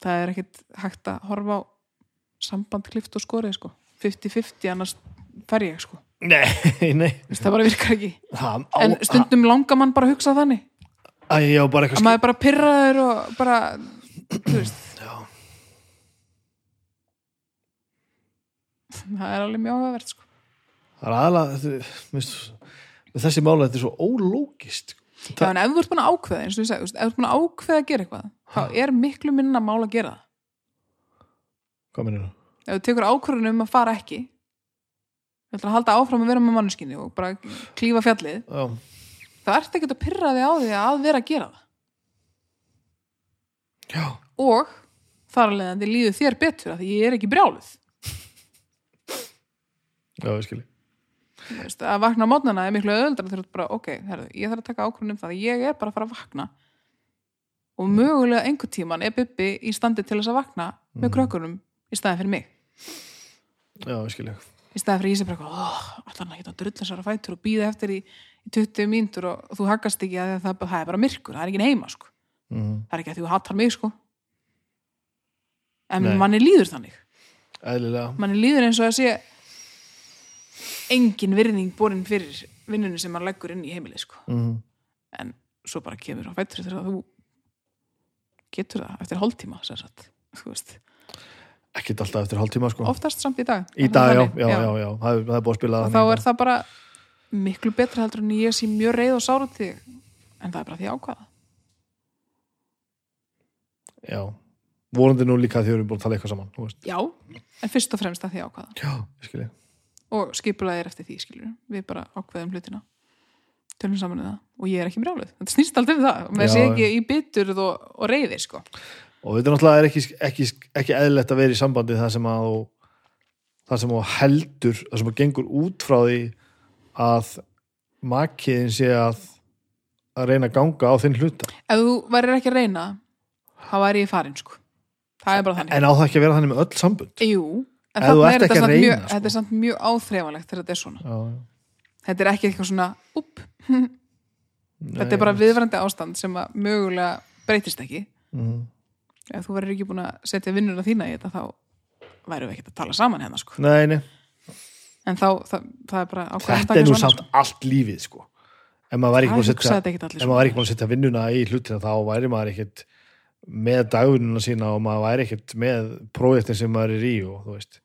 það er ekkit hægt að horfa á samband klift og skorið sko. 50-50 annars fer ég sko. Nei, nei. Það bara virkar ekki. Það, á, en stundum langar mann bara að hugsa þannig. Að ég á bara eitthvað að maður bara pyrraður og bara þú veist. Já. það er alveg mjög áhugavert sko. Það er aðalega þetta, minnst, með þessi mála þetta er svo ólógist. Já, en ef þú ert búin að ákveða, eins og ég segi, ef þú ert búin að ákveða að gera eitthvað, þá er miklu minna mál að gera það. hvað minnir það? Ef þú tekur ákvörðun um að fara ekki, þú ætlar að halda áfram að vera með mannskinni og bara klífa fjallið, Já. þá ert ekki að pyrra þig á því að vera að gera það. Já. Og þar að leiðandi líður þér betur að ég er ekki brjáluð. Já, ég skilji Veist, að vakna á mótnana er miklu öðuldar þú ert bara, ok, herðu, ég þarf að taka ákvörðun um það að ég er bara að fara að vakna og mögulega einhver tíman er Bubbi í standi til þess að vakna með krökkunum í staðin fyrir mig. Já, ég skilji í staði fyrir eitthvað oh, allan að geta þessara fætur og býða eftir í, í 20 mínútur og, þú haggast ekki að það, það er bara myrkur, það er ekki heima sko. mm. það er ekki að þú hattar mig sko. en Nei. manni líður þannig Eðlilega manni líður eins og að sé engin virðing borin fyrir vinnunni sem mann leggur inn í heimilið sko. mm. en svo bara kemur á fætur þegar þú getur það eftir hálftíma sem sagt, þú veist, Ekkert alltaf eftir hálftíma sko. Oftast samt í dag. Í dag, já, já, já, já, Það er, búið að spila og þá er það bara miklu betra heldur en ég sé mjög reið og sára til en það er bara því ákvaða Já, vonandi nú líka því við erum búin að tala eitthvað saman já, en fyrst og fremst að því ákvaða Já, ég skilji og skipulaði er eftir því skilur við bara ákveðum hlutina. Tölum saman um það. Og ég er ekki brjáluð þetta snýst alltaf um það, með Já, sé já. ekki í bitur og, og reyði sko Og þetta náttúrulega er ekki, ekki, ekki eðlilegt að vera í sambandi það sem að það sem þú heldur það sem þú gengur út frá því að makiðin sé að að reyna að ganga á þinn hluta. Ef þú værir ekki að reyna þá væri ég farin sko. Það er bara þannig. En á það ekki að vera þannig með öll sambund Jú, en ert er þetta að samt mjög, sko. þetta er samt mjög áþreifanlegt þegar þetta er svona. Já, já. þetta er ekki eitthvað svona upp, þetta er bara viðvarandi ástand sem að mögulega breytist ekki. Mm. Ef þú verður ekki búin að setja vinnuna þína í þetta þá værum við ekkert að tala saman hérna sko. nei, nei, en þá, það, það er bara ákveðin þetta er nú samt allt lífið sko ef maður væri ekki búin að setja svona. maður væri ekki búin að setja vinnuna í hlutina þá væri maður ekkert með dagvinnuna sína og maður væri ekkert með prójektin sem maður er í og þú veist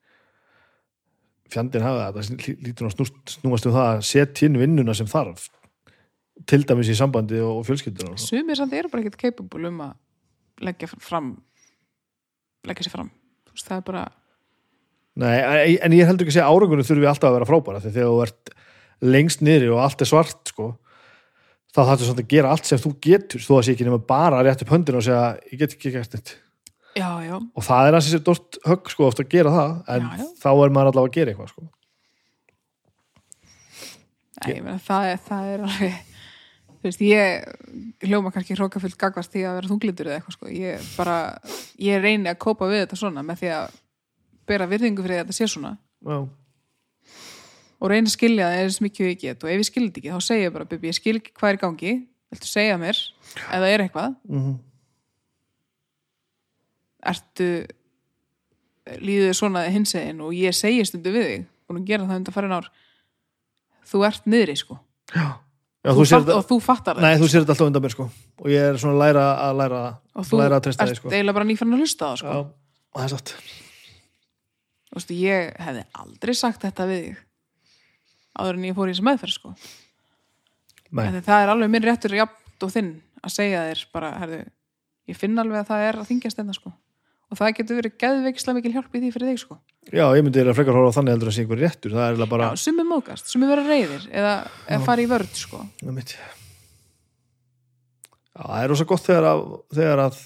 fjandinn hafa það, það lítur að snúast um það að setja inn vinnuna sem þarf til dæmis í sambandi og, svo. sumir samt eru bara ekkert capable um að leggja fram leggja sér fram. Þú veist, það er bara Nei, en- ég heldur ekki að segja árangunum þurfi alltaf að vera frábæra því þegar þú ert lengst niðri og allt er svart sko, þá þarftu samt að gera allt sem þú getur, þú að sé ekki nema bara að rétt upp höndinu og segja, ég get ekki gert neitt. Já, já, og það er að sér dort högg sko ofta að gera það, en Já, þá er maður allavega að gera eitthvað sko. Nei, ég meina, það, er, það er alveg þú veist, ég hljóma kannski hrókafullt gagvast því að vera þunglindur eða eitthvað sko, ég bara ég reyni að kópa við þetta svona með því að bera virðingu fyrir því að þetta sé svona. Já, og reyna að skilja það eins mikið og ég get. Og ef ég skilja þetta ekki þá segja ég bara, Bibi, ég skil ekki hvað er gangi. Viltu segja mér, ef það er eitthvað? Mm ertu líður þér svona hinsegin og ég segi stundu við þig búin að gera það undan farin ár þú ert niðri sko. Já, já þú fatt, og þú fattar Nei, það þú sér þetta alltaf undan mér sko og ég er svona að læra að læra, og þú læra ert því sko eiginlega bara nýfann að hlusta það sko. Já, og það er satt Þú veist, ég hefði aldrei sagt þetta við þig áður en ég fór í þessu meðferð sko. Nei, það er alveg minn réttur jafnt og þinn að segja þér bara, herðu, ég finn alveg að það er að þingjast þetta sko. Og það getur verið geðveikislega mikil hjálp í því fyrir þig sko. já, ég myndi eiginlega frekar horfa á þannig heldur að sé einhver réttur, er bara Já, sumir mókast, sumir vera reyðir eða, eða fara í vörð sko. Já, það er rosa gott þegar að, þegar að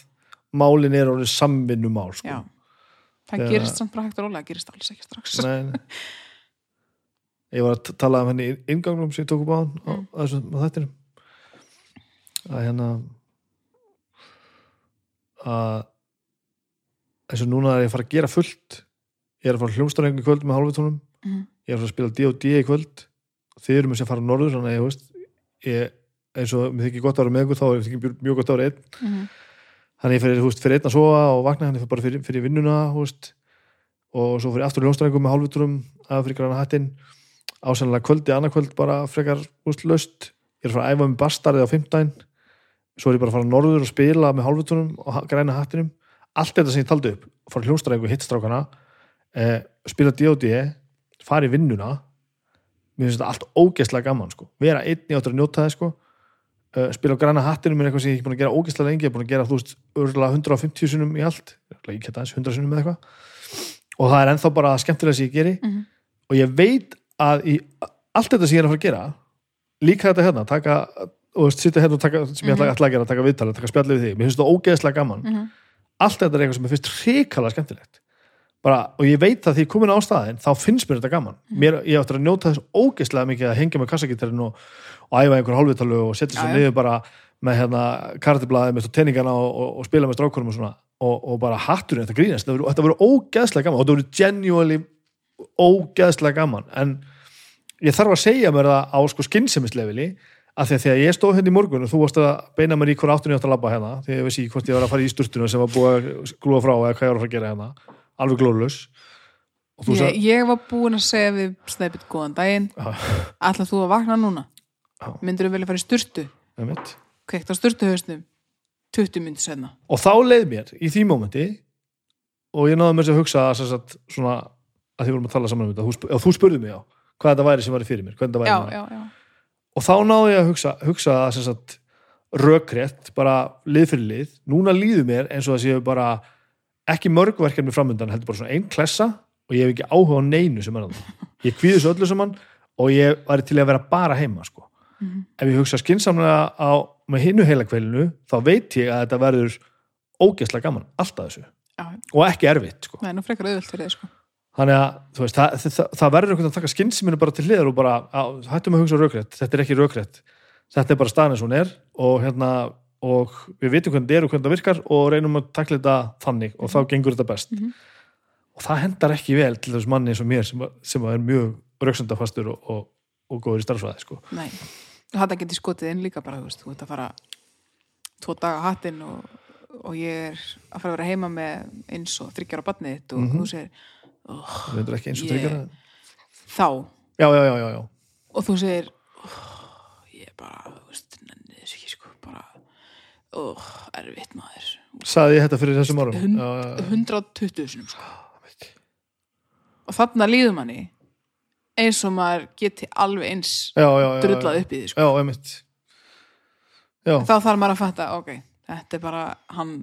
málin er orðið samvinnumál sko. Já, það Þegar- gerist samt bara hægt og rólega, það gerist alls ekki strax Nei, nei. Ég var að tala um henni í inngangnum sem ég tók upp á hann á, Mm. á þessum að hérna að eins og núna er ég að fara að gera fullt. Ég er að fara hljómstarhengu í kvöld með hálfutónum Mhm. ég er að fara að spila D&D í kvöld. Þið eru með sem að fara norður þannig að ég veist ég, eins og mér þykir gott að vera með ykkur þá er þykir mjög- gott að vera einn. Mhm. þannig ég fyrir, veist, fyrir einn að sofa og vakna þannig bara fyrir, fyrir vinnuna veist, og svo fyrir aftur í hljónstæðingum með hálfuturum að fyrir græna hættin ásennlega kvöldi, annað kvöld bara frekar úst, löst, ég er að fara að æfa með bastarið á fimmtæn svo er ég bara að fara norður og spila með hálfutunum og græna hattinum, allt þetta sem ég taldi upp fara í hljónstæðingu, hittstrákana eh, spila D.O.D. fara í vinnuna mér finnst þetta allt ógeðslega gaman sko. vera einn í áttur að njóta það sko uh, spila á græna hattinum er eitthvað sem ég ekki búin að gera ógeðslega lengi, ég er búin að gera þú veist örgulega 150 sinum í allt ekki þetta eins 100 sinum eða eitthvað og það er ennþá bara skemmtilega sem ég geri Mhm. og ég veit að í allt þetta sem ég er að fara að gera líka þetta hérna, taka og sitja hérna og taka, sem ég ætla, ætla að gera taka viðtala, taka spjallið við þig, mér finnst þetta ógeðslega gaman Mhm. Allt þetta er eitthvað sem mér finnst hrikalega skemmtilegt. Bara, og ég veit að því er komin á staðin þá finnst mér þetta gaman. Mér, ég áttur að njóta þess ógeðslega mikið að hengja með kassagítarinn og, og æfa einhver hálfvitalu og setja sér niður bara með hérna kartiblaðið með tenningana og, og, og spila með strákurum og svona. Og, og bara hatturinn, þetta grínast. Þetta verður ógeðslega gaman. Og þetta verður genuinely ógeðslega gaman. En ég þarf að segja mér það á sko skynsemisleveli að því að þegar ég stóð hérna í morgun og þú varst að beina mér í hvort áttunni átt að labba hérna því ég veist ekki hvort ég var að fara í sturtuna sem var búið að skrúa frá eða hvað ég var að fara að gera hérna alveg glóðlaus og þú ég, ég var búin að segja við Snæpit góðan daginn. Ætlað þú að vakna núna? Myndur þú vilja fara í sturtu? Kveikt á sturtuhausnum 20 myndir senna og þá leið mér í því mómenti og ég náði mér sem að hugsa sem sagt, svona að því vorum að tala saman um þetta sp þú spurði mig á hvað þetta væri sem væri fyrir mér hvernig þetta væri já, já, já, og þá náði ég að hugsa, hugsa sagt, rökrétt, bara lið fyrir lið núna líður mér eins og það séu bara ekki mörg verkefni framundan heldur bara svona ein klessa og ég hef ekki áhuga á neinu sem er það ég kvíði þessu öllu saman og ég væri til að vera bara heima sko. Mhm. ef ég hugsa skinsamlega á með hinnu heila kveilinu þá veit ég að þetta verður ógeðslega gaman, alltaf þessu já. og ekki erfitt sko. er nú frekar auðvöld fyrir þið sko. Þannig að þú veist, það, það, það verður einhvern veginn að taka skynsuminu bara til hliðar og bara á, hættum að hugsa rökrétt, þetta er ekki rökrétt þetta er bara staðan eins og hún er og, hérna, og við vitum hvernig þetta er og hvernig þetta virkar og reynum að takla þetta þannig og þá gengur þetta best Mhm. og það hendar ekki vel til þess manni eins og mér sem, að- sem að er mjög rauksendafastur og, og, og góður í starfsvæði sko. Nei, þetta geti skotið inn líka bara, þú veist, að fara tvo daga hattinn og, og ég er að fara að vera heima með eins og þryggjara barnið þitt og Mhm. þú segir það er ekki eins og tryggara þá. Já, já, já, já, og þú segir oh, ég er bara, þú veist, nenni þess ekki sko, bara oh, erfitt maður. Saði ég þetta fyrir þessum árum? Hund- já, já, já. 120 sinum sko. Og þarna líður manni eins og maður geti alveg eins já, já, já, drullað upp í því sko. þá þarf maður að fatta, ok þetta er bara hann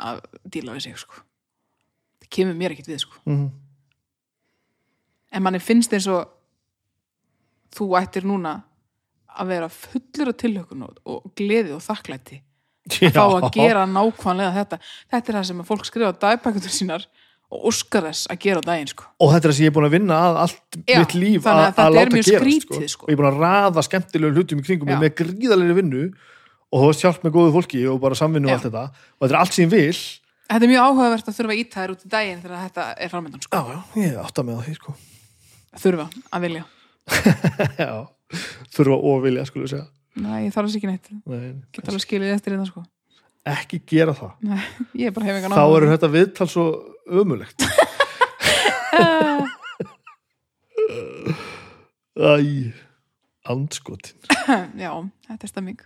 að díla við sig sko. það kemur mér ekkert við sko. mhm. En manni finnst eins og þú ættir núna að vera fullur af tilhökun og, gleði og þakklæti að fá að gera nákvæmlega þetta þetta er það sem að fólk skrifa dagbækundur sínar og óskar þess að gera á daginn sko. og þetta er það sem ég er búin að vinna að allt Já, mitt líf að að, að láta gerast skrítið, sko. sko. og ég er búin að raða skemmtilegu hlutum í kringum með gríðalegri vinnu og þú veist hjálp með góðu fólki og bara samvinnu og allt þetta og þetta er allt sem ég vil þetta er mjög áhugavert að þurfa að íta þér út í daginn þegar þetta er framöndan sko. já, já, ég átt að með það sko. Þurfa að vilja. Já, þurfa og vilja skulle við segja. Nei, ég þarf þess ekki neitt, Nei, get alveg skilið eftir þetta sko. ekki gera það. Nei, ég er bara hef engan þá áhuga. eru þetta viðtal svo ömulegt æ andskotin. Já, þetta er stemming.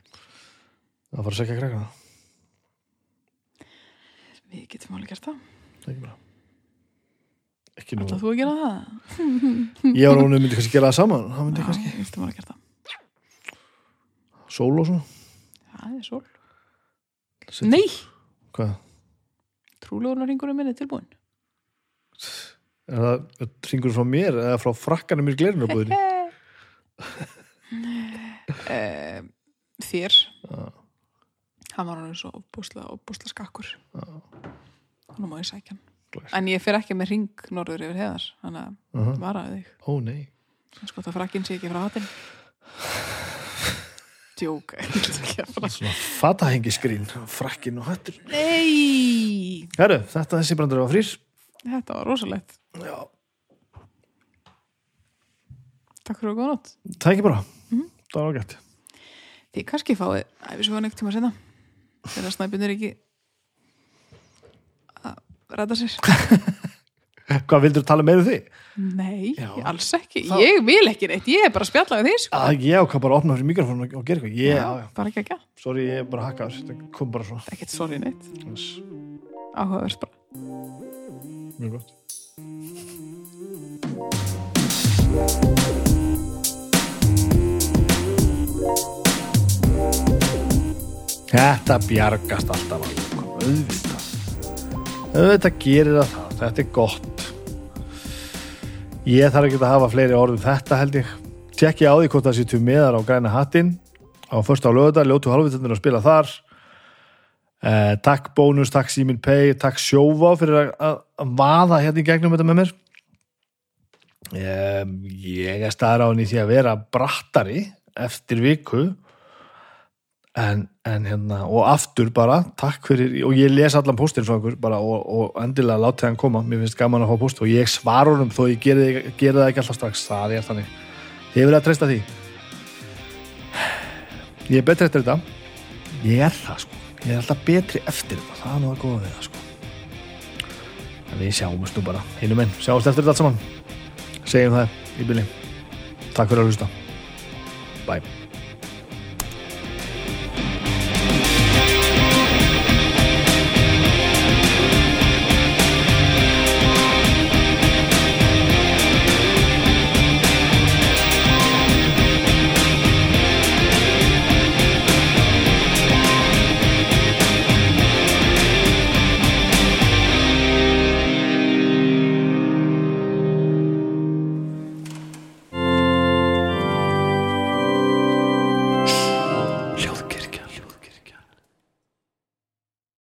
Það fara að segja krakka. Við getum alveg gert það. Ekki bara ekki nú. Þú að gera það? ég var hún myndi kannski gera það saman. Það myndi Já, kannski við getum alveg gert það. Sól og svona. Það er sól. Setja- Nei, hvað? Trúlegunar ringurinn minni tilbúin er það ringur frá mér eða frá frakkanum mér glerinu búðinni eh, Þér. Já. Hann var hann svo opbúsla, opbúsla skakkur. Nú má ég sækja hann. En ég fer ekki með ring norður yfir heðar Þannig að uh -huh. varaði þig. Ó nei. Sko það frakkinn sé ekki frá hattin Djók ég ætla ekki að fara. svona fatahengiskrín frakkin og hattur Nei! Herru þetta þessi brandur var frýr Þetta var rosalegt. Já. Takk fyrir að góða nótt. Það ekki bara. Mhm. það var ágætt. Þið kannski fáið æfisvöðan ekkert tíma senna þegar snæpinn er ekki ræta sér. Hvað vildur tala meira um þig? Nei, Já. alls ekki. Þá- Ég vil ekki neitt, ég er bara að spjalla við því sko. að ég ákvað bara að opna fyrir mikrofónu og gera eitthvað. Já, já. bara ekki ekki, sorry ég er bara þetta kom bara svona. Ekkert sorry neitt. Yes. áhugavert bara. Mjög gott. Þetta bjargast alltaf alveg, sko, auðvitað gerir það það. Þetta er gott. Ég þarf ekki að hafa fleiri orðum þetta held ég. Tjekki á því hvort það sétu meðar á græna hattin á första á lögða, ljótu halvvitundur að spila þar. Eh, takk bónus, takk Simin Pay takk sjófá fyrir að, að, að vaða hérna í gegnum þetta með mér. Eh, ég er staðar á henni því að vera brattari eftir viku en, en hérna og aftur bara, takk fyrir og ég les allan póstin frá ykkur bara og, og endilega látið hann koma, mér finnst gaman að fá póst og ég svar honum þó ég geri, geri það ekki alltaf strax. Það er þannig, ég vil að treysta því? Ég er betri eftir þetta. Ég er það sko, ég er alltaf betri eftir þetta, það er nú að góða við það sko. En við sjáumst nú bara hinum enn, sjáumst eftir þetta allt saman. Segjum það í byrni takk fyrir að hlusta. Bye